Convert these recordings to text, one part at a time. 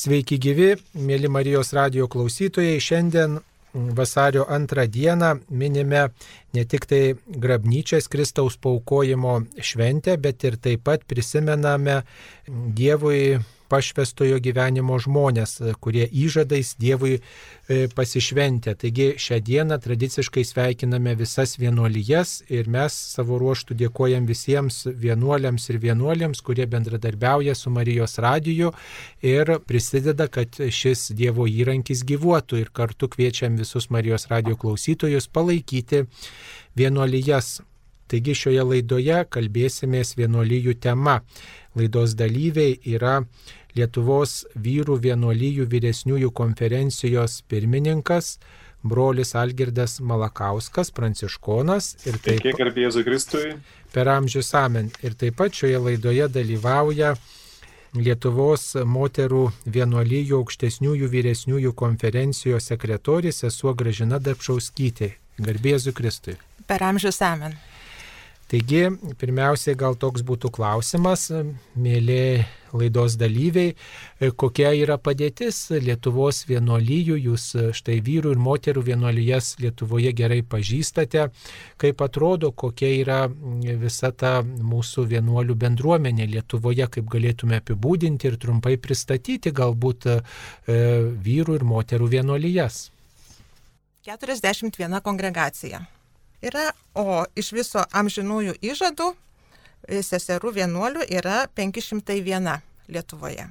Sveiki gyvi, mėly Marijos radio klausytojai. Šiandien vasario antrą dieną minime ne tik tai grabnyčias Kristaus paukojimo šventę, bet ir taip pat prisimename Dievui pašvestojo gyvenimo žmonės, kurie įžadais Dievui e, pasišventė. Taigi šią dieną tradiciškai sveikiname visas vienuolijas ir mes savo ruoštų dėkojam visiems vienuoliams ir vienuoliams, kurie bendradarbiauja su Marijos radiju ir prisideda, kad šis Dievo įrankis gyvuotų ir kartu kviečiam visus Marijos radio klausytojus palaikyti vienuolijas. Taigi šioje laidoje kalbėsimės vienuolijų tema. Laidos dalyviai yra Lietuvos vyrų vienuolyjų vyresniųjų konferencijos pirmininkas, brolis Algirdas Malakauskas, pranciškonas ir taip pat. Kiek Jėzui Kristui. Per amžius amen. Ir taip pat šioje laidoje dalyvauja Lietuvos moterų vienuolyjų aukštesniųjų vyresniųjų konferencijos sekretorius sesuo Gražina Dapšauskytė. Garbėzu Kristui. Per amžius amen. Taigi, pirmiausiai gal toks būtų klausimas, mėly laidos dalyviai, kokia yra padėtis Lietuvos vienuolyjų, jūs štai vyrų ir moterų vienuolyjas Lietuvoje gerai pažįstate, kaip atrodo, kokia yra visa ta mūsų vienuolių bendruomenė Lietuvoje, kaip galėtume apibūdinti ir trumpai pristatyti galbūt e, vyrų ir moterų vienuolyjas. 41 kongregacija yra, o iš viso amžinųjų įžadų e, seserų vienuolių yra 501 Lietuvoje.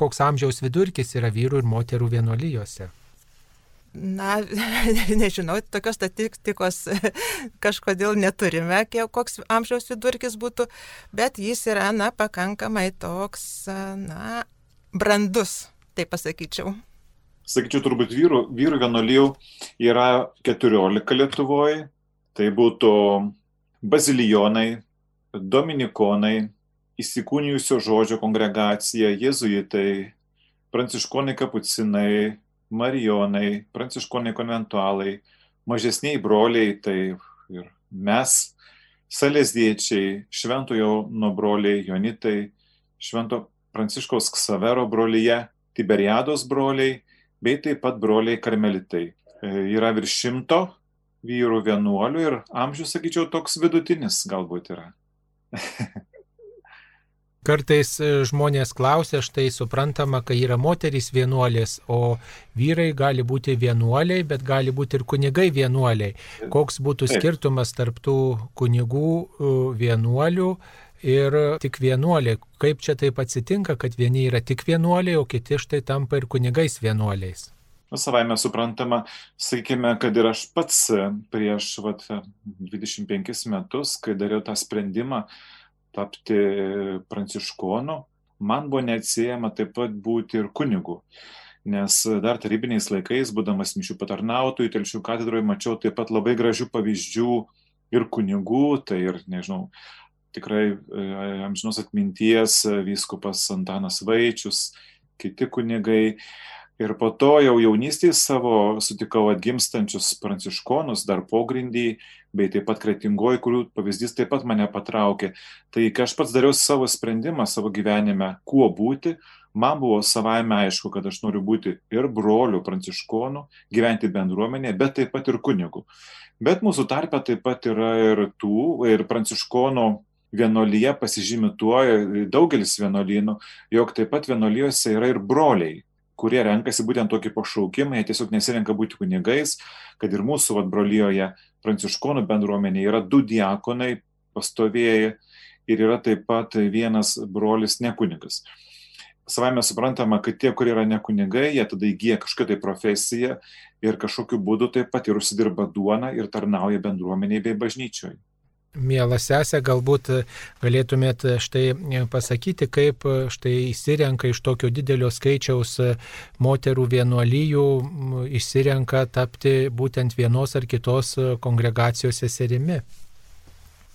Koks amžiaus vidurkis yra vyrų ir moterų vienuolijose? Na, nežinau, tokios statistikos kažkodėl neturime, koks amžiaus vidurkis būtų, bet jis yra, na, pakankamai toks, na, brandus, taip pasakyčiau sakyčiau, turbūt vyrų, vyrų vienuolijų yra 14 Lietuvoje, Tai būtų bazilijonai, dominikonai, įsikūnijusio žodžio kongregacija, jėzuitai, pranciškonai kapucinai, marijonai, pranciškonai konventualai, mažesniai broliai, tai ir mes, salėsdiečiai, šventojo nuo broliai, jonitai, švento pranciškaus ksavero brolyje, Tiberiados broliai, bei taip pat broliai karmelitai. E, yra virš šimto vyrų vienuolių ir amžius, sakyčiau, toks vidutinis galbūt yra. Kartais e, žmonės klausia, štai suprantama, kai yra moterys vienuolės, o vyrai gali būti vienuoliai, bet gali būti ir kunigai vienuoliai. Koks būtų skirtumas tarptų kunigų e, vienuolių ir tik vienuoliai? Kaip čia taip atsitinka, kad vieni yra tik vienuoliai, o kiti štai tampa ir kunigais vienuoliais? Nu, savai mes suprantama, sakykime, kad ir aš pats prieš vat, 25 metus, kai dariau tą sprendimą tapti pranciškonu, man buvo neatsiejama taip pat būti ir kunigu. Nes dar tarybiniais laikais, būdamas mišių patarnautojų, telšių katedroje, mačiau taip pat labai gražių pavyzdžių ir kunigų, tai ir, nežinau, tikrai e, amžinos atminties vyskupas Antanas Vaičius, kiti kunigai. Ir po to jau jaunystėje savo sutikau atgimstančius pranciškonus, dar pogrindį, bei taip pat kretingoji, kurių pavyzdys taip pat mane patraukė. Tai kai aš pats dariau savo sprendimą savo gyvenime, kuo būti, man buvo savaime aišku, kad aš noriu būti ir brolių pranciškonų, gyventi bendruomenėje, bet taip pat ir kunigų. Bet mūsų tarpe taip pat yra ir tų, ir pranciškonų vienolyje pasižymi tuo, daugelis vienuolynų, jog taip pat vienolyjose yra ir broliai kurie renkasi būtent tokį pašaukimą, jie tiesiog nesirenka būti kunigais, kad ir mūsų vat, brolyjoje pranciškonų bendruomenė yra du diakonai pastovėjai ir yra taip pat vienas brolis nekunigas. Savai mes suprantama, kad tie, kurie yra nekunigai, jie tada įgyja kažkokią tai profesiją ir kažkokiu būdu taip pat ir užsidirba duoną ir tarnauja bendruomeniai bei bažnyčioj. Mielas sesė, galbūt galėtumėt štai pasakyti, kaip štai įsirenka iš tokio didelio skaičiaus moterų vienuolyjų, įsirenka tapti būtent vienos ar kitos kongregacijos seserimi.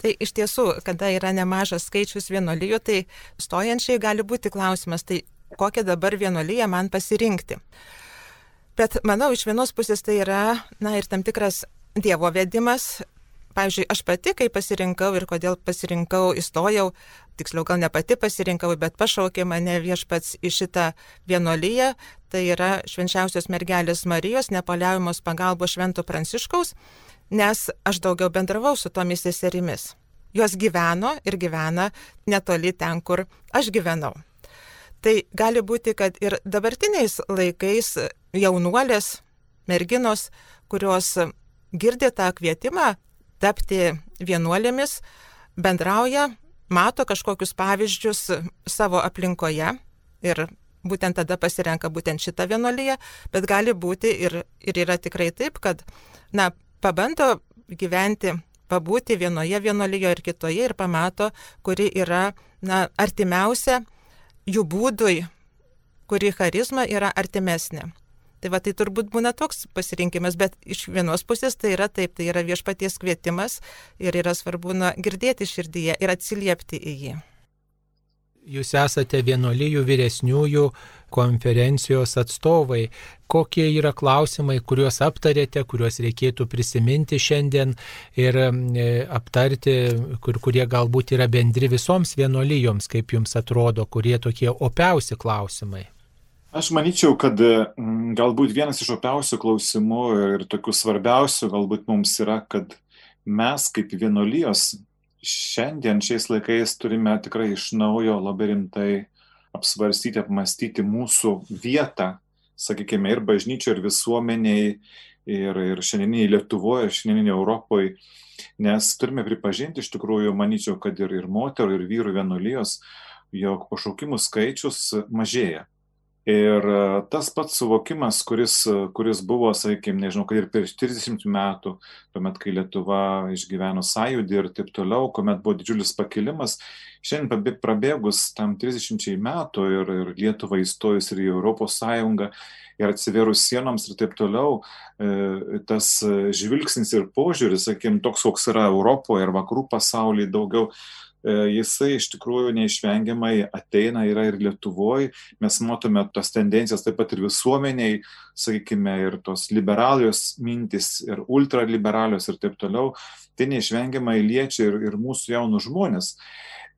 Tai iš tiesų, kada yra nemažas skaičius vienuolyjų, tai stojančiai gali būti klausimas, tai kokią dabar vienuolyją man pasirinkti. Bet manau, iš vienos pusės tai yra, na ir tam tikras Dievo vedimas, pavyzdžiui, aš pati, kai pasirinkau ir kodėl pasirinkau, įstojau, tiksliau gal ne pati pasirinkau, bet pašaukė mane viešpats į šitą vienuolyje, tai yra švenčiausios mergelės Marijos nepaliaujamos pagalbos švento Pranciškaus, nes aš daugiau bendravau su tomis seserimis. Jos gyveno ir gyvena netoli ten, kur aš gyvenau. Tai gali būti, kad ir dabartiniais laikais jaunuolės, merginos, kurios girdė tą kvietimą tapti vienuolėmis, bendrauja, mato kažkokius pavyzdžius savo aplinkoje ir būtent tada pasirenka būtent šitą vienuolyje, bet gali būti ir, ir yra tikrai taip, kad, na, pabando gyventi, pabūti vienoje vienuolyje ir kitoje ir pamato, kuri yra, na, artimiausia jų būdui, kuri charizma yra artimesnė. Tai va, tai turbūt būna toks pasirinkimas, bet iš vienos pusės tai yra taip, tai yra viešpaties kvietimas ir yra svarbu na, girdėti širdyje ir atsiliepti į jį. Jūs esate vienuolyjų vyresniųjų konferencijos atstovai. Kokie yra klausimai, kuriuos aptarėte, kuriuos reikėtų prisiminti šiandien ir e, aptarti, kur, kurie galbūt yra bendri visoms vienuolyjoms, kaip jums atrodo, kurie tokie opiausi klausimai? Aš manyčiau, kad mm, galbūt vienas iš opiausių klausimų ir tokių svarbiausių galbūt mums yra, kad mes kaip vienolyjos šiandien šiais laikais turime tikrai iš naujo labai rimtai apsvarstyti, apmastyti mūsų vietą, sakykime, ir bažnyčio, ir visuomeniai, ir, ir šiandieniniai Lietuvoje, ir šiandieniniai Europoje, nes turime pripažinti iš tikrųjų, manyčiau, kad ir, ir moterų, ir vyrų vienolyjos, jog pašaukimų skaičius mažėja Ir e, tas pats suvokimas, kuris, kuris buvo, sakykime, nežinau, kad ir prieš 30 metų, tuomet, kai Lietuva išgyveno sąjūdį ir taip toliau, kuomet buvo didžiulis pakilimas, šiandien prabėgus tam 30 metų ir, ir Lietuva įstojus ir į Europos Sąjungą ir atsiverus sienoms ir taip toliau, e, tas žvilgsnis ir požiūris, sakykime, toks, koks yra Europoje ir vakarų pasaulyje daugiau E, jisai iš tikrųjų neišvengiamai ateina, yra ir Lietuvoje. Mes matome tas tendencijas taip pat ir visuomeniai, sakykime, ir tos liberalios mintis, ir ultraliberalios ir taip toliau. Tai neišvengiamai liečia ir, ir mūsų jaunus žmonės.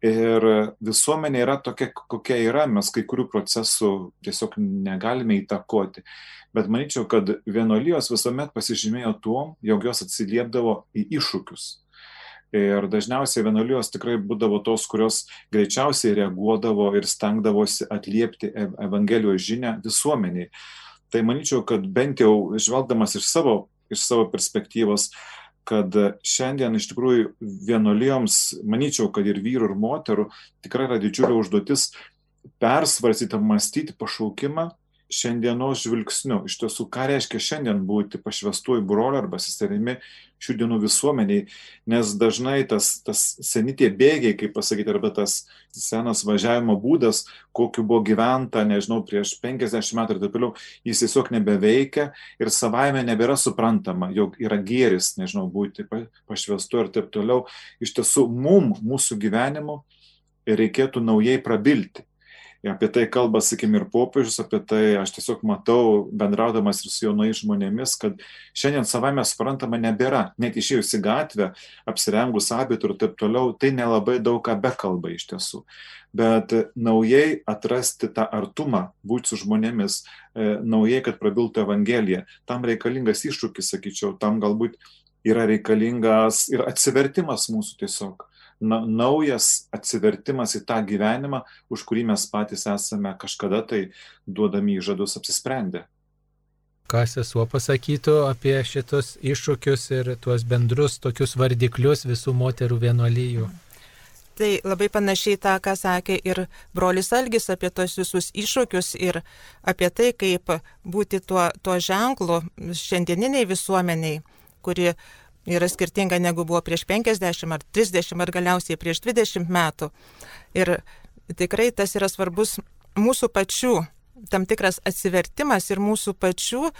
Ir visuomenė yra tokia, kokia yra, mes kai kurių procesų tiesiog negalime įtakoti. Bet manyčiau, kad vienolyjos visuomet pasižymėjo tuo, jog jos atsiliepdavo į iššūkius Ir dažniausiai vienuolijos tikrai būdavo tos, kurios greičiausiai reaguodavo ir stengdavosi atliepti Evangelijos žinę visuomeniai. Tai manyčiau, kad bent jau žvelgdamas iš savo, iš savo perspektyvos, kad šiandien iš tikrųjų vienuolijoms, manyčiau, kad ir vyrų, ir moterų tikrai yra didžiulė užduotis persvarsyti, mąstyti pašaukimą šiandienos žvilgsniu. Iš tiesų, ką reiškia šiandien būti pašvestuoju broliu arba seserimi šių dienų visuomeniai, nes dažnai tas, tas seni tie bėgiai, kaip pasakyti, arba tas senas važiavimo būdas, kokiu buvo gyventa, nežinau, prieš 50 metų ir taip toliau, jis tiesiog nebeveikia ir savaime nebėra suprantama, jog yra gėris, nežinau, būti pašvestu ir taip toliau. Iš tiesų, mum, mūsų gyvenimu reikėtų naujai prabilti apie tai kalba, sakykime, ir popiežius, apie tai aš tiesiog matau, bendraudamas ir su jaunais žmonėmis, kad šiandien savame suprantama nebėra, net išėjus į gatvę, apsirengus abitur ir taip toliau, tai nelabai daug ką bekalba iš tiesų. Bet naujai atrasti tą artumą, būti su žmonėmis, e, naujai, kad prabiltų Evangelija, tam reikalingas iššūkis, sakyčiau, tam galbūt yra reikalingas ir atsivertimas mūsų tiesiog na, naujas atsivertimas į tą gyvenimą, už kurį mes patys esame kažkada tai duodami įžadus apsisprendę. Ką sesuo pasakytų apie šitus iššūkius ir tuos bendrus tokius vardiklius visų moterų vienuolyjų? Tai labai panašiai tą, ką sakė ir brolis Algis apie tos visus iššūkius ir apie tai, kaip būti tuo, tuo ženklu šiandieniniai visuomeniai, kuri yra skirtinga negu buvo prieš 50 ar 30 ar galiausiai prieš 20 metų. Ir tikrai tas yra svarbus mūsų pačių tam tikras atsivertimas ir mūsų pačių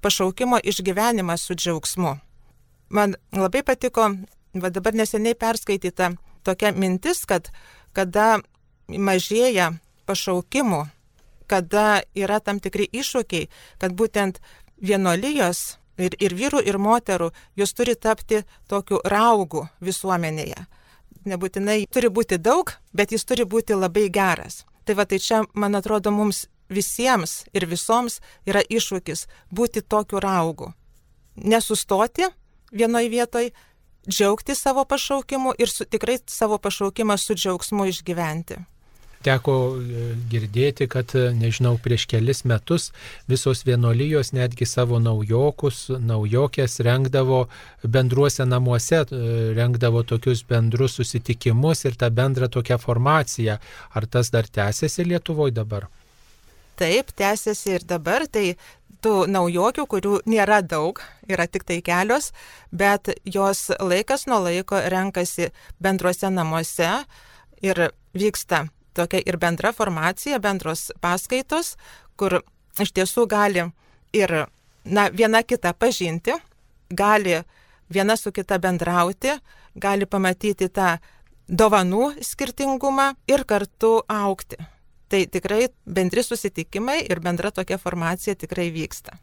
pašaukimo išgyvenimas su džiaugsmu. Man labai patiko, va dabar neseniai perskaityta tokia mintis, kad kada mažėja pašaukimų, kada yra tam tikri iššūkiai, kad būtent vienolyjos ir, ir vyrų, ir moterų, jos turi tapti tokiu raugu visuomenėje. Nebūtinai turi būti daug, bet jis turi būti labai geras. Tai va tai čia, man atrodo, mums visiems ir visoms yra iššūkis būti tokiu raugu. Nesustoti vienoje vietoje, džiaugti savo pašaukimu ir su, tikrai savo pašaukimą su džiaugsmu išgyventi. Teko e, girdėti, kad, e, nežinau, prieš kelis metus visos vienolyjos netgi savo naujokus, naujokės rengdavo bendruose namuose, e, rengdavo tokius bendrus susitikimus ir tą bendrą tokią formaciją. Ar tas dar tęsiasi Lietuvoje dabar? Taip, tęsiasi ir dabar, tai tų naujokių, kurių nėra daug, yra tik tai kelios, bet jos laikas nuo laiko renkasi bendruose namuose ir vyksta tokia ir bendra formacija, bendros paskaitos, kur iš tiesų gali ir na, viena kitą pažinti, gali viena su kita bendrauti, gali pamatyti tą dovanų skirtingumą ir kartu aukti. Tai tikrai bendri susitikimai ir bendra tokia formacija tikrai vyksta.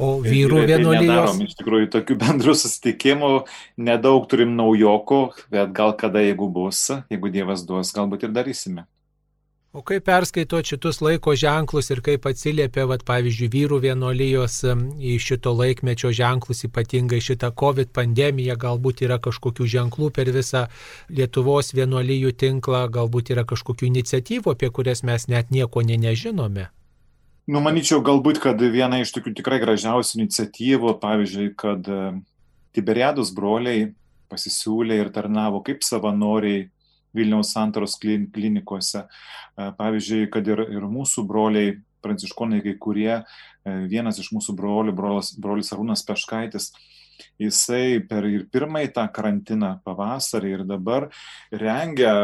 O vyrų tai vienuolijos. Iš tikrųjų, tokių bendrų susitikimų nedaug turim naujokų, bet gal kada, jeigu bus, jeigu Dievas duos, galbūt ir darysime. O kaip perskaito šitus laiko ženklus ir kaip atsiliepia, vat, pavyzdžiui, vyrų vienolyjos į šito laikmečio ženklus, ypatingai šitą COVID pandemiją, galbūt yra kažkokių ženklų per visą Lietuvos vienolyjų tinklą, galbūt yra kažkokių iniciatyvų, apie kurias mes net nieko ne nežinome. Numanyčiau, galbūt, kad viena iš tokių tikrai gražiausių iniciatyvų, pavyzdžiui, kad Tiberiados broliai pasisiūlė ir tarnavo kaip savanoriai Vilniaus santaros klinikose. Pavyzdžiui, kad ir, ir mūsų broliai, pranciškonai kai kurie, vienas iš mūsų brolių, brolis, brolis Arūnas Peškaitis, jisai per ir pirmąjį tą karantiną pavasarį ir dabar rengia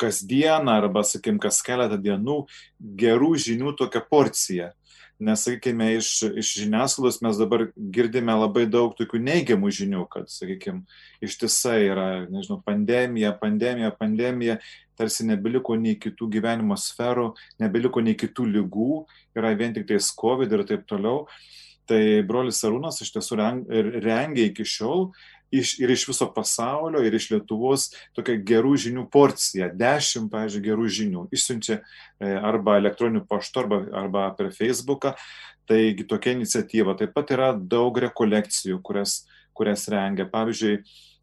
kasdieną arba, sakim, kas keletą dienų gerų žinių tokią porciją nes sakykime iš iš žiniasklaidos mes dabar girdime labai daug tokių neigiamų žinių kad sakykim ištisai yra nežinau pandemija pandemija pandemija tarsi nebeliko nei kitų gyvenimo sferų nebeliko nei kitų ligų yra vien tiktais covid ir taip toliau. Tai brolis arūnas iš tiesų rengia iki šiol iš, ir iš viso pasaulio, ir iš Lietuvos tokia gerų žinių porcija, dešimt, pavyzdžiui, gerų žinių. Išsiunčia e, arba elektroniniu paštu, arba, arba per Facebooką. Taigi tokia iniciatyva. Taip pat yra daug rekolekcijų, kurias, kurias rengia. Pavyzdžiui,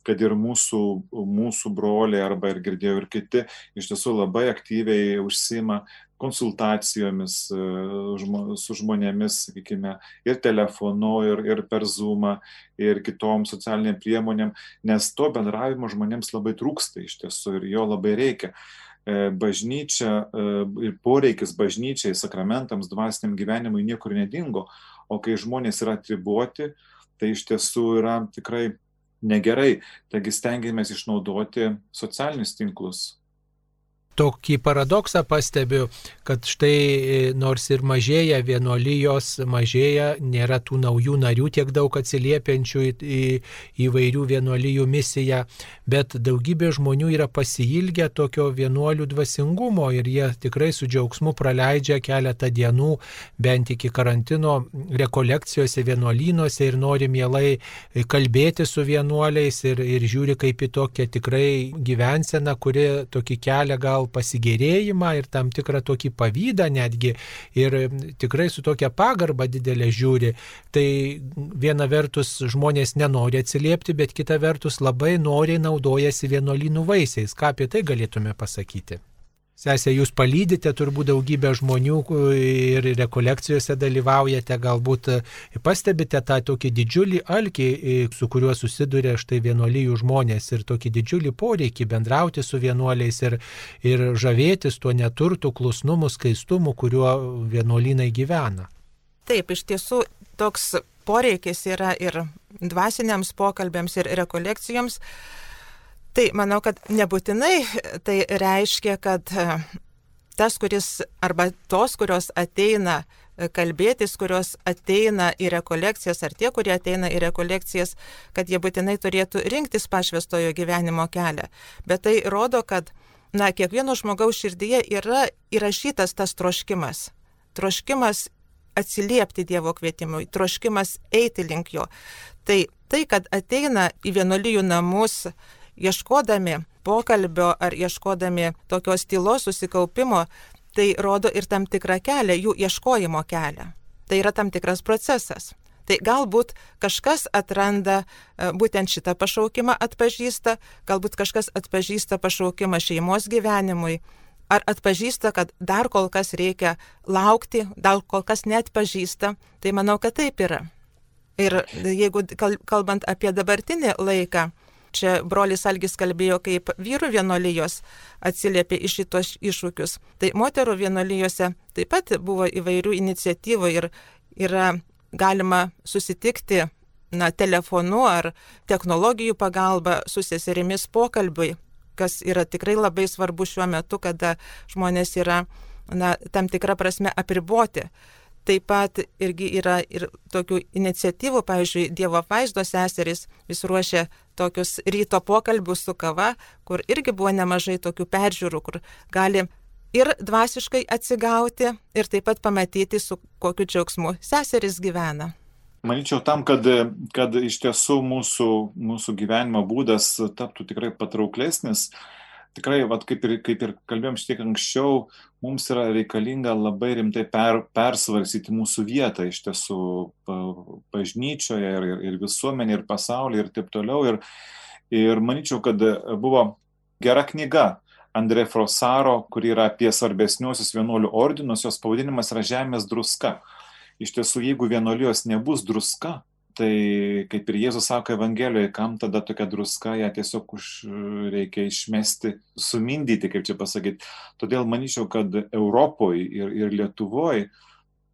kad ir mūsų, mūsų broliai arba ir girdėjau ir kiti iš tiesų labai aktyviai užsima konsultacijomis e, su žmonėmis, sakykime, ir telefonu, ir, ir per Zoomą, ir kitom socialiniam priemonėm, nes to bendravimo žmonėms labai trūksta iš tiesų ir jo labai reikia. E, bažnyčia e, ir poreikis bažnyčiai, sakramentams, dvasiniam gyvenimui niekur nedingo, o kai žmonės yra atribuoti, tai iš tiesų yra tikrai negerai. Taigi stengiamės išnaudoti socialinius tinklus, tokį paradoksą pastebiu, kad štai e, nors ir mažėja vienuolijos, mažėja, nėra tų naujų narių tiek daug atsiliepiančių į, į įvairių vienuolijų misiją, bet daugybė žmonių yra pasilgę tokio vienuolių dvasingumo ir jie tikrai su džiaugsmu praleidžia keletą dienų bent iki karantino rekolekcijose vienuolynuose ir nori mielai kalbėti su vienuoliais ir, ir žiūri kaip į tokią tikrai gyvenseną, kuri tokį kelią gal gal pasigėrėjimą ir tam tikrą tokį pavydą netgi ir tikrai su tokia pagarba didelė žiūri. Tai viena vertus žmonės nenori atsiliepti, bet kita vertus labai noriai naudojasi vienuolynų vaisiais. Ką apie tai galėtume pasakyti? Sesė, jūs palydite turbūt daugybę žmonių ir rekolekcijose dalyvaujate, galbūt pastebite tą tokį didžiulį alkį, su kuriuo susiduria štai vienuolyjų žmonės ir tokį didžiulį poreikį bendrauti su vienuoliais ir, ir žavėtis tuo neturtų, klusnumu, skaistumu, kuriuo vienuolynai gyvena. Taip, iš tiesų toks poreikis yra ir dvasiniams pokalbėms, ir rekolekcijoms. Tai manau, kad nebūtinai tai reiškia, kad e, tas, kuris arba tos, kurios ateina e, kalbėtis, kurios ateina į rekolekcijas, ar tie, kurie ateina į rekolekcijas, kad jie būtinai turėtų rinktis pašvestojo gyvenimo kelią. Bet tai rodo, kad na, kiekvieno žmogaus širdyje yra įrašytas tas troškimas. Troškimas atsiliepti Dievo kvietimui, troškimas eiti link jo. Tai tai, kad ateina į vienolyjų namus ieškodami pokalbio ar ieškodami tokios tylos susikaupimo, tai rodo ir tam tikrą kelią, jų ieškojimo kelią. Tai yra tam tikras procesas. Tai galbūt kažkas atranda e, būtent šitą pašaukimą atpažįsta, galbūt kažkas atpažįsta pašaukimą šeimos gyvenimui, ar atpažįsta, kad dar kol kas reikia laukti, dar kol kas net pažįsta, tai manau, kad taip yra. Ir jeigu kalbant apie dabartinį laiką, čia brolis Algis kalbėjo, kaip vyrų vienolyjos atsiliepė iš šitos iššūkius. Tai moterų vienolyjose taip pat buvo įvairių iniciatyvų ir yra galima susitikti na, telefonu ar technologijų pagalba su seserimis pokalbiui, kas yra tikrai labai svarbu šiuo metu, kada žmonės yra na, tam tikrą prasme apriboti. Taip pat irgi yra ir tokių iniciatyvų, pavyzdžiui, Dievo vaizdo seserys vis ruošia tokius ryto pokalbius su kava, kur irgi buvo nemažai tokių peržiūrų, kur gali ir dvasiškai atsigauti ir taip pat pamatyti, su kokiu džiaugsmu seseris gyvena. Manyčiau, tam, kad, kad iš tiesų mūsų, mūsų gyvenimo būdas taptų tikrai patrauklesnis, tikrai, vat, kaip, ir, kaip ir kalbėjom šiek tiek anksčiau, mums yra reikalinga labai rimtai per, persvarsyti mūsų vietą iš tiesų bažnyčioje ir, ir, ir visuomenė, ir pasaulyje ir taip toliau. Ir, ir manyčiau, kad buvo gera knyga Andrė Frosaro, kuri yra apie svarbesniuosius vienuolių ordinus, jos pavadinimas yra Žemės druska. Iš tiesų, jeigu vienuolijos nebus druska, tai kaip ir Jėzus sako Evangelijoje, kam tada tokia druska, ją tiesiog už reikia išmesti, sumindyti, kaip čia pasakyti. Todėl manyčiau, kad Europoje ir, ir Lietuvoje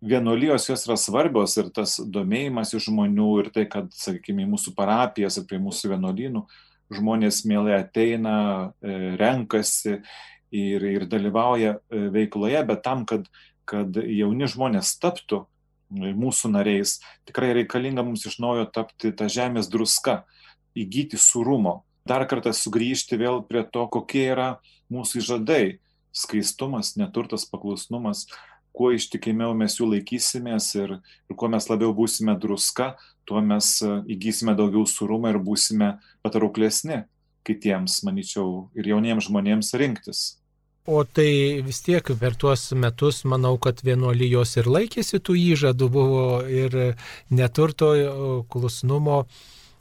vienuolijos jos yra svarbios ir tas domėjimas iš žmonių ir tai, kad, sakykime, į mūsų parapijas ir prie mūsų vienuolynų žmonės mielai ateina, e, renkasi ir, ir dalyvauja e, veikloje, bet tam, kad, kad jauni žmonės taptų mūsų nariais, tikrai reikalinga mums iš naujo tapti tą žemės druska, įgyti surumo. Dar kartą sugrįžti vėl prie to, kokie yra mūsų įžadai - skaistumas, neturtas, paklusnumas, kuo ištikimiau mes jų laikysimės ir, ir kuo mes labiau būsime druska, tuo mes e, įgysime daugiau surumo ir būsime patrauklesni kitiems, manyčiau, ir jauniems žmonėms rinktis. O tai vis tiek per tuos metus manau, kad vienuolijos ir laikėsi tų įžadų buvo ir neturto klusnumo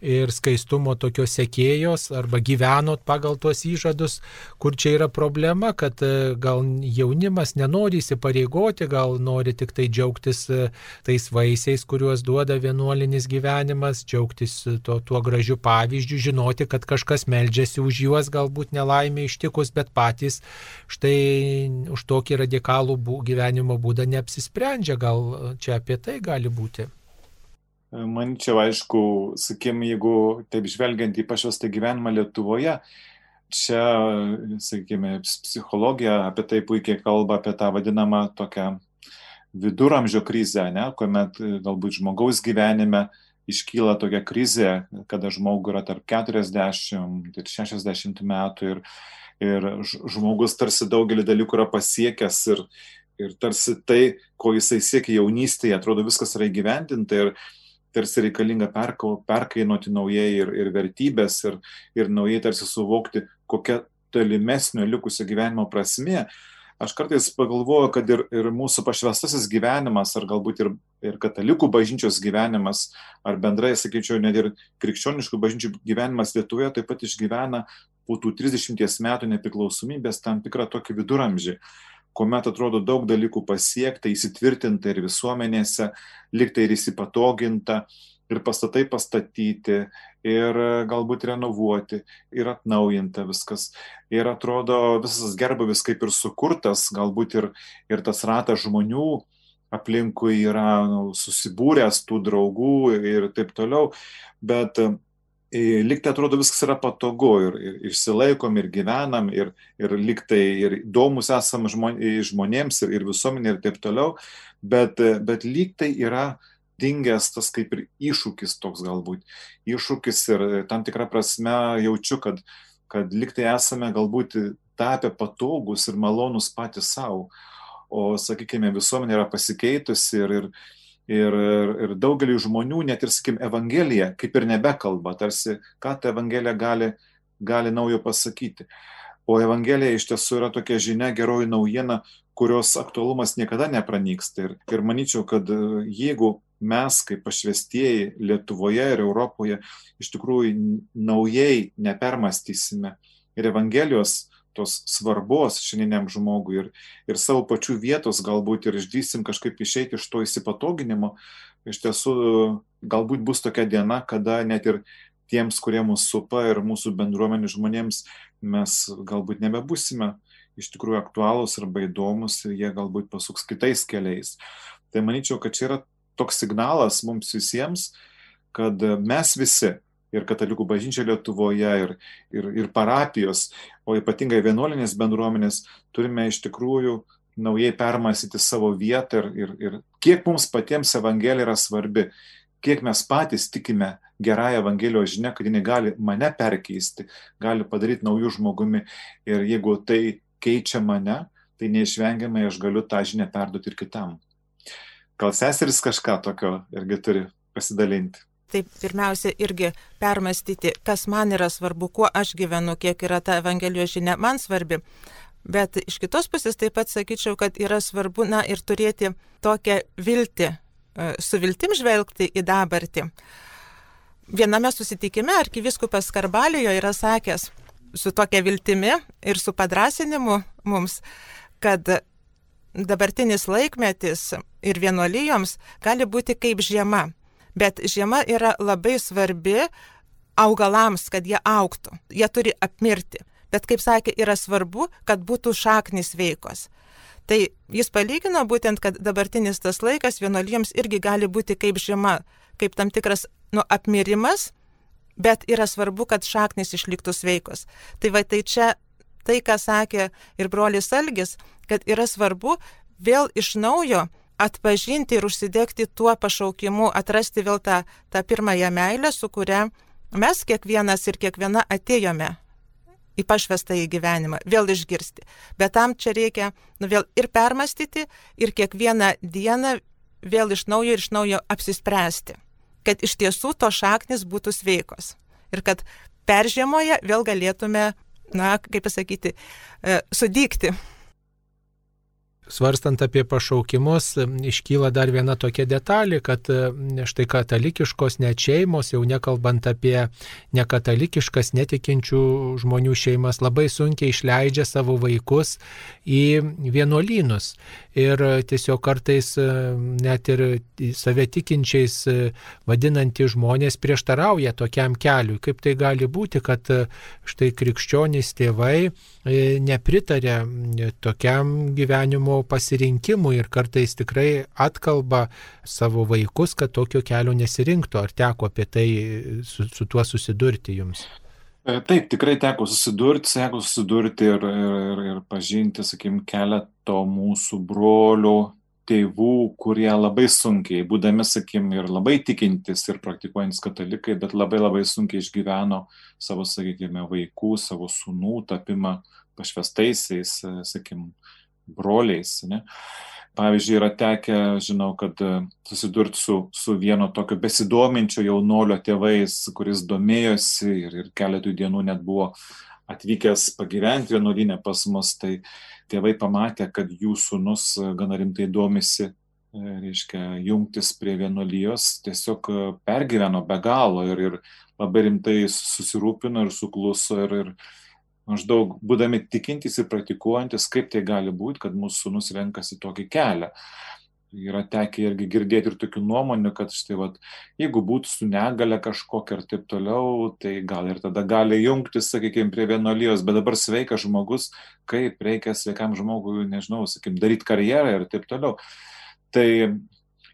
ir skaistumo tokios sekėjos arba gyvenot pagal tuos įžadus, kur čia yra problema, kad e, gal jaunimas nenori įsipareigoti, gal nori tik tai džiaugtis e, tais vaisiais, kuriuos duoda vienuolinis gyvenimas, džiaugtis tuo, tuo gražiu pavyzdžiu, žinoti, kad kažkas meldžiasi už juos, galbūt nelaimė ištikus, bet patys štai už tokį radikalų gyvenimo būdą neapsisprendžia, gal čia apie tai gali būti. Manyčiau, aišku, sakim, jeigu taip žvelgiant į pašvestą gyvenimą Lietuvoje, čia, sakykime, psichologija apie tai puikiai kalba, apie tą vadinamą tokią viduramžio krizę, ne, kuomet galbūt žmogaus gyvenime iškyla tokia krizė, kada žmogui yra tarp 40 ir 60 metų ir, ir žmogus tarsi daugelį dalykų yra pasiekęs ir, ir tarsi tai, ko jisai siekia jaunystėje, atrodo viskas yra įgyvendinta ir, tarsi reikalinga perkau, perkainuoti naujai ir, ir vertybės, ir, ir naujai tarsi suvokti, kokia tolimesnio likusio gyvenimo prasme. Aš kartais pagalvoju, kad ir, ir mūsų pašvestasis gyvenimas, ar galbūt ir, ir katalikų bažnyčios gyvenimas, ar bendrai, sakyčiau, net ir krikščioniškų bažnyčių gyvenimas Lietuvoje taip pat išgyvena po tų 30 metų nepriklausomybės tam tikrą tokį viduramžį kuomet atrodo daug dalykų pasiekta, įsitvirtinta ir visuomenėse, liktai ir įsipatoginta, ir pastatai pastatyti, ir galbūt renovuoti, ir atnaujinta viskas. Ir atrodo visas gerbavis kaip ir sukurtas, galbūt ir, ir tas ratas žmonių aplinkui yra nu, susibūręs tų draugų ir taip toliau, bet liktai atrodo viskas yra patogu ir, ir išsilaikom ir gyvenam ir, ir liktai ir įdomus esam žmonėms ir, ir visuomenė ir taip toliau, bet, bet liktai yra dingęs tas kaip ir iššūkis toks galbūt. Iššūkis ir tam tikrą prasme jaučiu, kad, kad liktai esame galbūt tapę patogus ir malonus patys savo, o sakykime visuomenė yra pasikeitusi ir, ir Ir, ir, daugelį žmonių net ir, sakim, Evangelija kaip ir nebekalba, tarsi, ką ta Evangelija gali, gali naujo pasakyti. O Evangelija iš tiesų yra tokia žinia, geroji naujiena, kurios aktualumas niekada nepranyksta. Ir, ir manyčiau, kad jeigu mes kaip pašvestieji Lietuvoje ir Europoje iš tikrųjų naujai nepermastysime ir Evangelijos tos svarbos šiandieniam žmogui ir, ir savo pačių vietos galbūt ir išdysim kažkaip išeiti iš to įsipatoginimo, iš tiesų galbūt bus tokia diena, kada net ir tiems, kurie mūsų supa ir mūsų bendruomenių žmonėms mes galbūt nebebusime iš tikrųjų aktualūs arba įdomus ir jie galbūt pasuks kitais keliais. Tai manyčiau, kad čia yra toks signalas mums visiems, kad mes visi ir katalikų bažnyčia Lietuvoje, ir, ir, ir parapijos, o ypatingai vienuolinės bendruomenės, turime iš tikrųjų naujai permastyti savo vietą ir, ir, ir kiek mums patiems Evangelija yra svarbi, kiek mes patys tikime gerąją Evangelijos žinę, kad jinai gali mane perkeisti, gali padaryti naujų žmogumi ir jeigu tai keičia mane, tai neišvengiamai aš galiu tą žinę perduoti ir kitam. Gal seseris kažką tokio irgi turi pasidalinti? Tai pirmiausia irgi permastyti, kas man yra svarbu, kuo aš gyvenu, kiek yra ta Evangelijos žinia man svarbi. Bet iš kitos pusės taip pat sakyčiau, kad yra svarbu, na, ir turėti tokią viltį, e, su viltim žvelgti į dabartį. Viename susitikime arkiviskupas Karbalijo yra sakęs su tokia viltimi ir su padrasinimu mums, kad dabartinis laikmetis ir vienuolyjoms gali būti kaip žiema bet žiema yra labai svarbi augalams, kad jie auktų. Jie turi apmirti. Bet, kaip sakė, yra svarbu, kad būtų šaknis veikos. Tai jis palygino būtent, kad dabartinis tas laikas vienuolyjams irgi gali būti kaip žiema, kaip tam tikras nu, apmirimas, bet yra svarbu, kad šaknis išliktų sveikos. Tai va tai čia tai, ką sakė ir brolis Algis, kad yra svarbu vėl iš naujo atpažinti ir užsidegti tuo pašaukimu, atrasti vėl tą, tą pirmąją meilę, su kuria mes kiekvienas ir kiekviena atėjome į pašvestą į gyvenimą, vėl išgirsti. Bet tam čia reikia nu, vėl ir permastyti, ir kiekvieną dieną vėl iš naujo ir iš naujo apsispręsti, kad iš tiesų to šaknis būtų sveikos. Ir kad peržiemoje vėl galėtume, na, kaip pasakyti, e, sudygti svarstant apie pašaukimus, iškyla dar viena tokia detalė, kad štai katalikiškos net šeimos, jau nekalbant apie nekatalikiškas netikinčių žmonių šeimas, labai sunkiai išleidžia savo vaikus į vienuolynus. Ir tiesiog kartais net ir save tikinčiais vadinantys žmonės prieštarauja tokiam keliui. Kaip tai gali būti, kad štai krikščionys tėvai nepritarė tokiam gyvenimo savo pasirinkimui ir kartais tikrai atkalba savo vaikus, kad tokio kelio nesirinktų. Ar teko apie tai su, su tuo susidurti jums? E, taip, tikrai teko susidurti, teko susidurti ir, ir, ir pažinti, sakykim, keletą mūsų brolių, tėvų, kurie labai sunkiai, būdami, sakykim, ir labai tikintis ir praktikuojantis katalikai, bet labai labai sunkiai išgyveno savo, sakykime, vaikų, savo sunų tapimą pašvestaisiais, sakykim, broliais. Ne? Pavyzdžiui, yra tekę, žinau, kad e, susidurti su, su vieno tokio besidominčio jaunolio tėvais, kuris domėjosi ir, ir keletų dienų net buvo atvykęs pagyventi vienuolinę pas mus, tai tėvai pamatė, kad jų sunus e, gana rimtai domisi, e, reiškia, jungtis prie vienuolijos, tiesiog pergyveno be galo ir, ir labai rimtai susirūpino ir sukluso ir, ir maždaug būdami tikintys ir praktikuojantis, kaip tai gali būti, kad mūsų sunus renkasi tokį kelią. Yra tekę irgi girdėti ir tokių nuomonių, kad štai, vat, jeigu būtų su negale kažkokia ir taip toliau, tai gal ir tada gali jungtis, sakykime, prie vienolyjos, bet dabar sveikas žmogus, kaip reikia sveikam žmogui, nežinau, sakykime, daryti karjerą ir taip toliau. Tai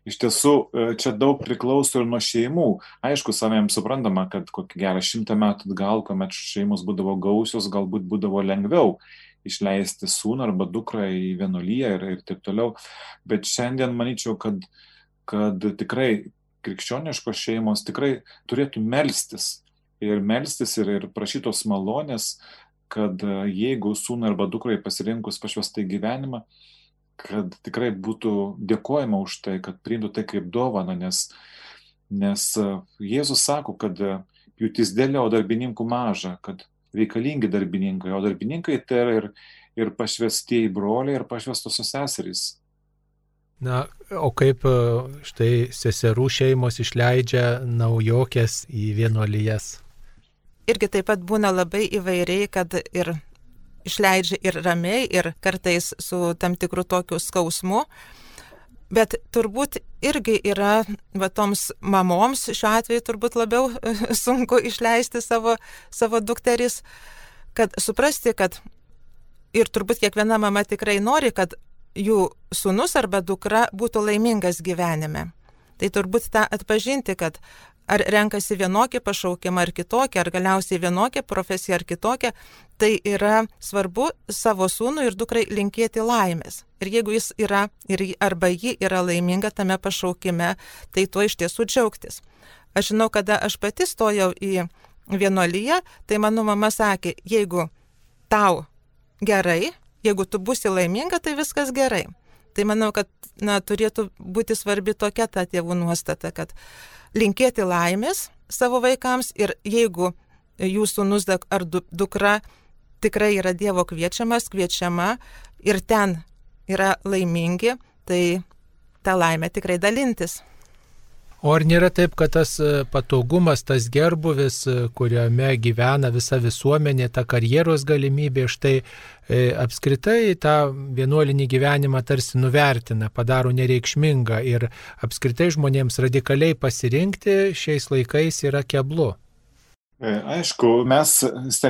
iš tiesų e, čia daug priklauso ir nuo šeimų. Aišku, savėm suprantama, kad kokį gerą šimtą metų atgal, kuomet šeimos būdavo gausios, galbūt būdavo lengviau išleisti sūnų arba dukrą į vienuolyje ir, ir taip toliau. Bet šiandien manyčiau, kad, kad tikrai krikščioniškos šeimos tikrai turėtų melstis ir melstis ir, ir prašytos malonės, kad e, jeigu sūnui arba dukrai pasirinkus pašvestai gyvenimą, kad tikrai būtų dėkojama už tai, kad priimtų tai kaip dovana, nes, nes Jėzus sako, kad pjūtis dėlė, o darbininkų maža, kad reikalingi darbininkai, o darbininkai tai yra ir, ir pašvestieji broliai, ir pašvestosios seserys. Na, o kaip štai seserų šeimos išleidžia naujokės į vienuolijas? Irgi taip pat būna labai įvairiai, kad ir išleidžia ir ramiai, ir kartais su tam tikru tokiu skausmu. Bet turbūt irgi yra, va toms mamoms šiuo atveju turbūt labiau sunku išleisti savo, savo dukteris, kad suprasti, kad ir turbūt kiekviena mama tikrai nori, kad jų sunus arba dukra būtų laimingas gyvenime. Tai turbūt tą atpažinti, kad ar renkasi vienokį pašaukimą ar kitokį, ar galiausiai vienokią profesiją ar kitokią, tai yra svarbu savo sūnui ir dukrai linkėti laimės. Ir jeigu jis yra, ir, arba ji yra laiminga tame pašaukime, tai tuo iš tiesų džiaugtis. Aš žinau, kada aš pati stojau į vienuolyje, tai mano mama sakė, jeigu tau gerai, jeigu tu būsi laiminga, tai viskas gerai. Tai manau, kad na, turėtų būti svarbi tokia ta tėvų nuostata, kad linkėti laimės savo vaikams ir jeigu jūsų nus ar dukra tikrai yra Dievo kviečiamas, kviečiama ir ten yra laimingi, tai tą laimę tikrai dalintis. O ar nėra taip, kad tas e, patogumas, tas gerbuvis, e, kuriame gyvena visa visuomenė, ta karjeros galimybė, štai e, apskritai tą vienuolinį gyvenimą tarsi nuvertina, padaro nereikšmingą ir apskritai žmonėms radikaliai pasirinkti šiais laikais yra keblu? E, aišku, mes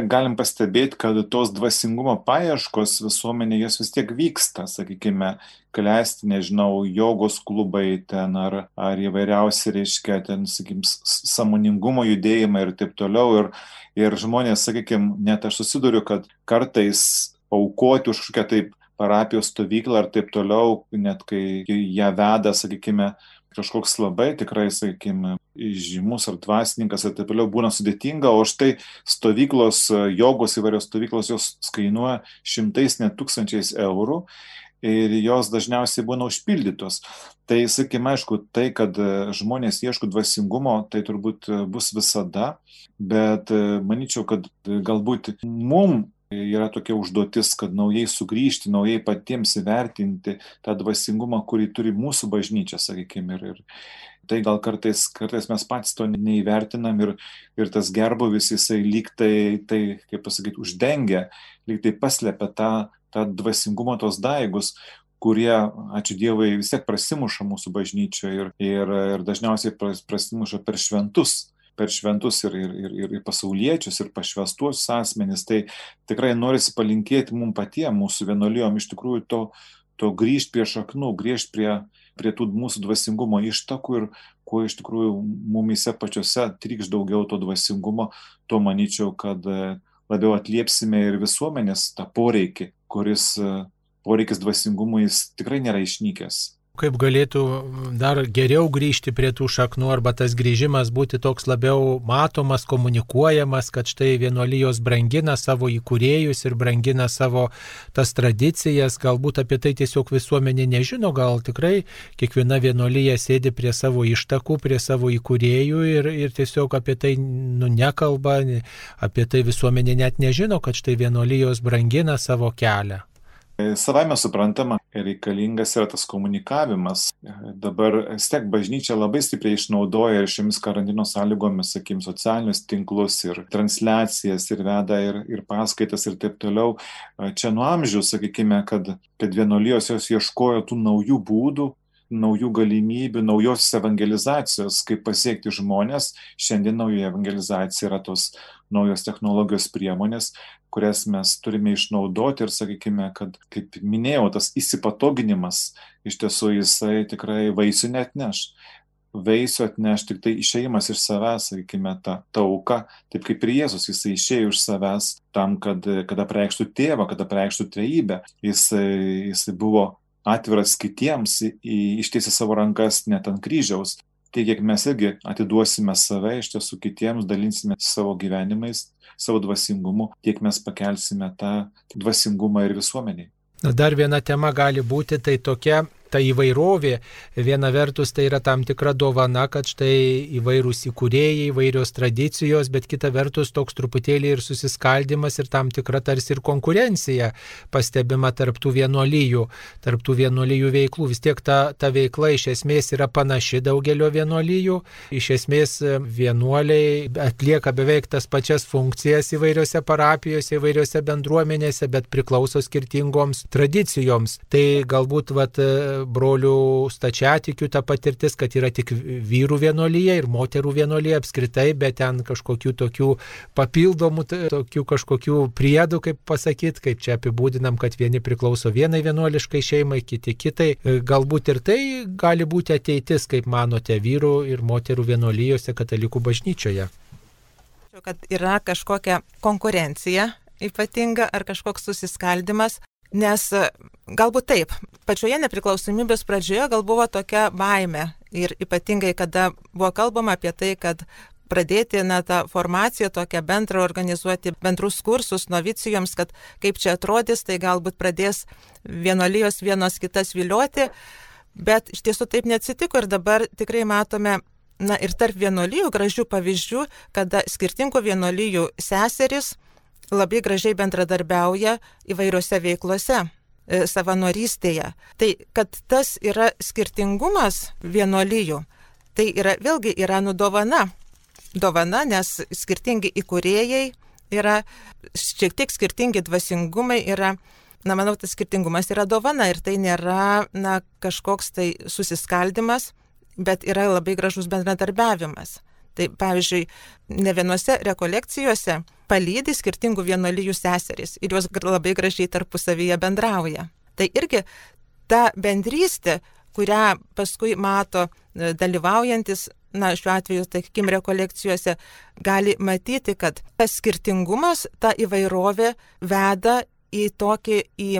galim pastebėti, kad tos dvasingumo paieškos visuomenė jos vis tiek vyksta, sakykime, klesti, nežinau, jogos klubai ten ar, ar įvairiausi, reiškia, ten, sakykim, samoningumo judėjimai ir taip toliau. Ir, ir žmonės, sakykime, net aš susiduriu, kad kartais aukoti už kažkokią taip parapijos stovyklą ar taip toliau, net kai ją veda, sakykime, kažkoks labai tikrai, sakykime, žymus ar dvasininkas ir taip toliau būna sudėtinga, o štai stovyklos, jogos įvairios stovyklos, jos kainuoja šimtais net tūkstančiais eurų ir jos dažniausiai būna užpildytos. Tai, sakykime, aišku, tai, kad žmonės ieško dvasingumo, tai turbūt bus visada, bet manyčiau, kad galbūt mum yra tokia užduotis, kad naujai sugrįžti, naujai patiems įvertinti tą dvasingumą, kurį turi mūsų bažnyčia, sakykime. Ir, ir tai gal kartais, kartais mes patys to neįvertinam ir, ir tas gerbuvis jisai lyg tai, tai kaip pasakyti, uždengia, lyg tai paslėpia tą, tą dvasingumą tos daigus, kurie, ačiū Dievui, vis tiek prasimuša mūsų bažnyčioje ir, ir, ir dažniausiai prasimuša per šventus per šventus ir, ir, ir, ir pasauliečius, ir pašvestuosius asmenys. Tai tikrai norisi palinkėti mums patiems, mūsų vienuolijom, iš tikrųjų to, to grįžti prie šaknų, grįžti prie, prie tų mūsų dvasingumo ištakų ir kuo iš tikrųjų mumise pačiose trykš daugiau to dvasingumo, tuo manyčiau, kad e, labiau atliepsime ir visuomenės tą poreikį, kuris e, poreikis dvasingumui jis tikrai nėra išnykęs kaip galėtų dar geriau grįžti prie tų šaknų arba tas grįžimas būti toks labiau matomas, komunikuojamas, kad štai vienuolijos brangina savo įkūrėjus ir brangina savo tas tradicijas, galbūt apie tai tiesiog visuomenė nežino, gal tikrai kiekviena vienuolyje sėdi prie savo ištakų, prie savo įkūrėjų ir, ir tiesiog apie tai nu, nekalba, apie tai visuomenė net nežino, kad štai vienuolijos brangina savo kelią. Savame suprantama, reikalingas yra tas komunikavimas. Dabar stek bažnyčia labai stipriai išnaudoja ir šiomis karantino sąlygomis, sakykim, socialinius tinklus ir transliacijas ir veda ir, ir paskaitas ir taip toliau. Čia nuo amžių, sakykime, kad, kad vienolijos jos ieškojo tų naujų būdų, naujų galimybių, naujos evangelizacijos, kaip pasiekti žmonės. Šiandien nauja evangelizacija yra tos naujos technologijos priemonės, kurias mes turime išnaudoti ir sakykime, kad, kaip minėjau, tas įsipatoginimas iš tiesų jisai tikrai vaisių net neš. Vaisių atneš tik tai išeimas iš savęs, sakykime, ta, ta auka, taip kaip ir Jėzus, jisai išėjo iš savęs tam, kad, kad apreikštų tėvą, kad apreikštų trejybę. Jisai, jisai buvo atviras kitiems, ištiesi savo rankas net ant kryžiaus. Tiek, kiek mes irgi atiduosime save iš tiesų kitiems, dalinsime savo gyvenimais, savo dvasingumu, tiek mes pakelsime tą dvasingumą ir visuomeniai. Na, dar viena tema gali būti tai tokia ta įvairovė, viena vertus tai yra tam tikra dovana, kad štai įvairūs įkūrėjai, įvairios tradicijos, bet kita vertus toks truputėlį ir susiskaldimas ir tam tikra tarsi ir konkurencija pastebima tarptų vienuolyjų, tarptų vienuolyjų veiklų. Vis tiek ta, ta veikla iš esmės yra panaši daugelio vienuolyjų, iš esmės vienuoliai atlieka beveik tas pačias funkcijas įvairiose parapijose, įvairiose bendruomenėse, bet priklauso skirtingoms tradicijoms. Tai galbūt vat, brolių stačiatikių ta patirtis, kad yra tik vyrų vienolyje ir moterų vienolyje apskritai, bet ten kažkokių tokių papildomų, tokių kažkokių priedų, kaip pasakyti, kaip čia apibūdinam, kad vieni priklauso vienai vienuoliškai šeimai, kiti kitai. Galbūt ir tai gali būti ateitis, kaip manote, vyrų ir moterų vienolyjose katalikų bažnyčioje. Kad yra kažkokia konkurencija ypatinga ar kažkoks susiskaldimas, Nes e, galbūt taip, pačioje nepriklausomybės pradžioje gal buvo tokia baime ir ypatingai, kada buvo kalbama apie tai, kad pradėti na, tą formaciją tokią bendrą organizuoti, bendrus kursus novicijoms, kad kaip čia atrodys, tai galbūt pradės vienolyjos vienos kitas vilioti, bet iš tiesų taip neatsitiko ir dabar tikrai matome na, ir tarp vienolyjų gražių pavyzdžių, kada skirtingų vienolyjų seseris labai gražiai bendradarbiauja įvairiose veiklose e, savanorystėje. Tai kad tas yra skirtingumas vienolyjų, tai yra vėlgi yra nudovana. Dovana, nes skirtingi įkūrėjai yra, šiek tiek skirtingi dvasingumai yra, na manau, tas skirtingumas yra dovana ir tai nėra, na, kažkoks tai susiskaldimas, bet yra labai gražus bendradarbiavimas. Tai pavyzdžiui, ne vienose rekolekcijose palydi skirtingų vienolyjų seserys ir jos labai gražiai tarpusavyje bendrauja. Tai irgi ta bendrystė, kurią paskui mato e, dalyvaujantis, na, šiuo atveju, sakykime, rekolekcijose, gali matyti, kad tas skirtingumas, ta įvairovė veda į tokį, į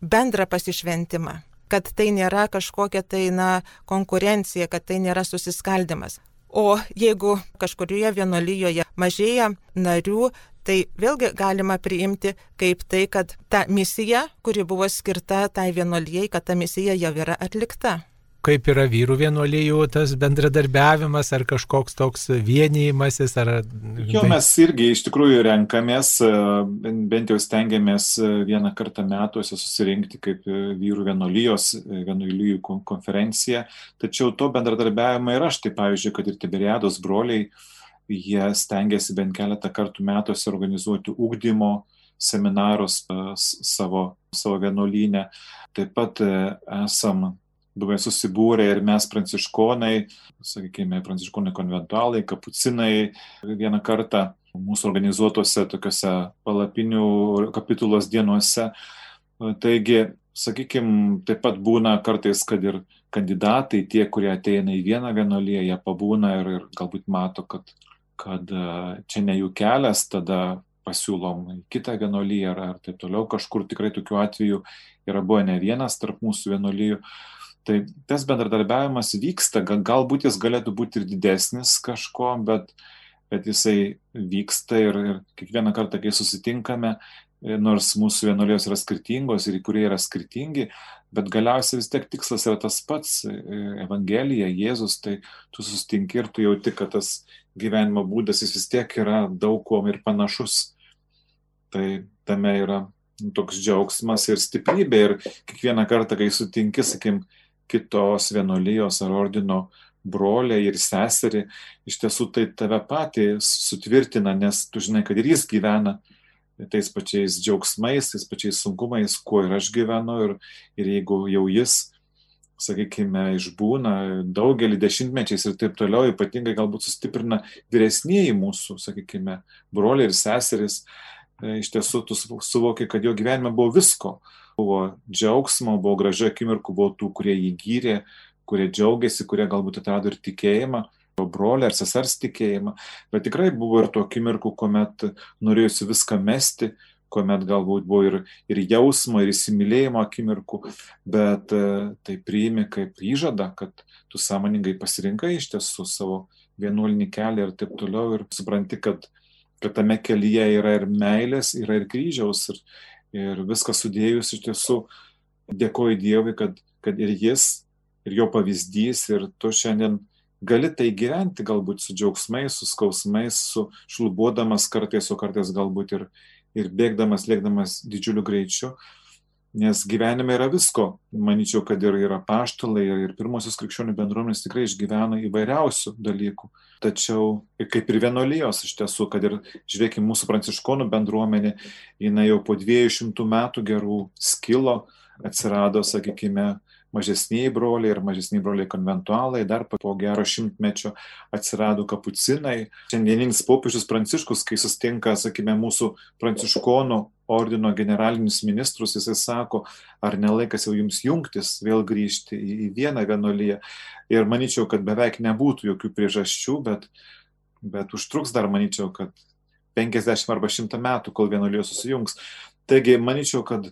bendrą pasišventimą kad tai nėra kažkokia tai, na, konkurencija, kad tai nėra susiskaldimas. O jeigu kažkurioje vienolyjoje mažėja narių, tai vėlgi galima priimti kaip tai, kad ta misija, kuri buvo skirta tai vienolyjei, kad ta misija jau yra atlikta kaip yra vyrų vienuolijų tas bendradarbiavimas ar kažkoks toks vienijimasis? Ar... Jo, mes irgi iš tikrųjų renkamės, bent jau stengiamės vieną kartą metuose susirinkti kaip vyrų vienuolijos, vienuolijų konferencija, tačiau to bendradarbiavimo ir aš, tai pavyzdžiui, kad ir Tiberiados broliai, jie stengiasi bent keletą kartų metuose organizuoti ūkdymo seminarus savo, savo vienuolynę. Taip pat esam buvę susibūrę ir mes pranciškonai, sakykime, pranciškonai konventualai, kapucinai vieną kartą mūsų organizuotose tokiuose palapinių kapitulos dienuose. Taigi, sakykime, taip pat būna kartais, kad ir kandidatai, tie, kurie ateina į vieną vienuolyje, jie pabūna ir, ir galbūt mato, kad, kad čia ne jų kelias, tada pasiūlom į kitą vienuolyje ar, ar taip toliau. Kažkur tikrai tokių atvejų yra buvę ne vienas tarp mūsų vienuolyjų. Tai tas bendradarbiavimas vyksta, galbūt jis galėtų būti ir didesnis kažko, bet, bet jisai vyksta ir, ir kiekvieną kartą, kai susitinkame, e, nors mūsų vienuolijos yra skirtingos ir kurie yra skirtingi, bet galiausiai vis tiek tikslas yra tas pats e, - Evangelija, Jėzus, tai tu susitinki ir tu jauti, kad tas gyvenimo būdas jis vis tiek yra daug kuom ir panašus. Tai tame yra toks džiaugsmas ir stiprybė ir kiekvieną kartą, kai sutinki, sakim, kitos vienuolijos ar ordino broliai ir seserį, iš tiesų tai tave patį sutvirtina, nes tu žinai, kad ir jis gyvena tais pačiais džiaugsmais, tais pačiais sunkumais, kuo ir aš gyvenu. Ir, ir jeigu jau jis, sakykime, išbūna daugelį dešimtmečiais ir taip toliau, ypatingai galbūt sustiprina vyresnėji mūsų, sakykime, broliai ir seserys, e, iš tiesų tu suvoki, kad jo gyvenime buvo visko buvo džiaugsmo, buvo gražių akimirkų, buvo tų, kurie jį gyrė, kurie džiaugiasi, kurie galbūt atrado ir tikėjimą, brolį ar sesers tikėjimą, bet tikrai buvo ir tų akimirkų, kuomet norėjusi viską mesti, kuomet galbūt buvo ir, ir jausmo, ir įsimylėjimo akimirkų, bet e, tai priimi kaip įžada, kad tu sąmoningai pasirinkai iš tiesų savo vienuolinį kelią ir taip toliau ir supranti, kad, kad tame kelyje yra ir meilės, yra ir kryžiaus ir, ir viską sudėjus iš tiesų dėkoju Dievui, kad, kad ir jis, ir jo pavyzdys, ir tu šiandien gali tai gyventi galbūt su džiaugsmais, su skausmais, su šlubuodamas kartais, o kartais galbūt ir, ir bėgdamas, lėkdamas didžiuliu greičiu, Nes gyvenime yra visko. Manyčiau, kad ir yra paštalai, ir pirmosios krikščionių bendruomenės tikrai išgyvena įvairiausių dalykų. Tačiau, kaip ir vienolyjos iš tiesų, kad ir, žiūrėkime, mūsų pranciškonų bendruomenė, jinai jau po 200 metų gerų skilo, atsirado, sakykime, mažesniai broliai ir mažesniai broliai konventualai, dar po gero šimtmečio atsirado kapucinai. Šiandieninis popiežius Pranciškus, kai sustinka, sakykime, mūsų pranciškonų ordino generalinius ministrus, jisai sako, ar nelaikas jau jums jungtis, vėl grįžti į vieną vienuolyje. Ir manyčiau, kad beveik nebūtų jokių priežasčių, bet, bet užtruks dar, manyčiau, kad 50 arba 100 metų, kol vienuolijos susijungs. Taigi, manyčiau, kad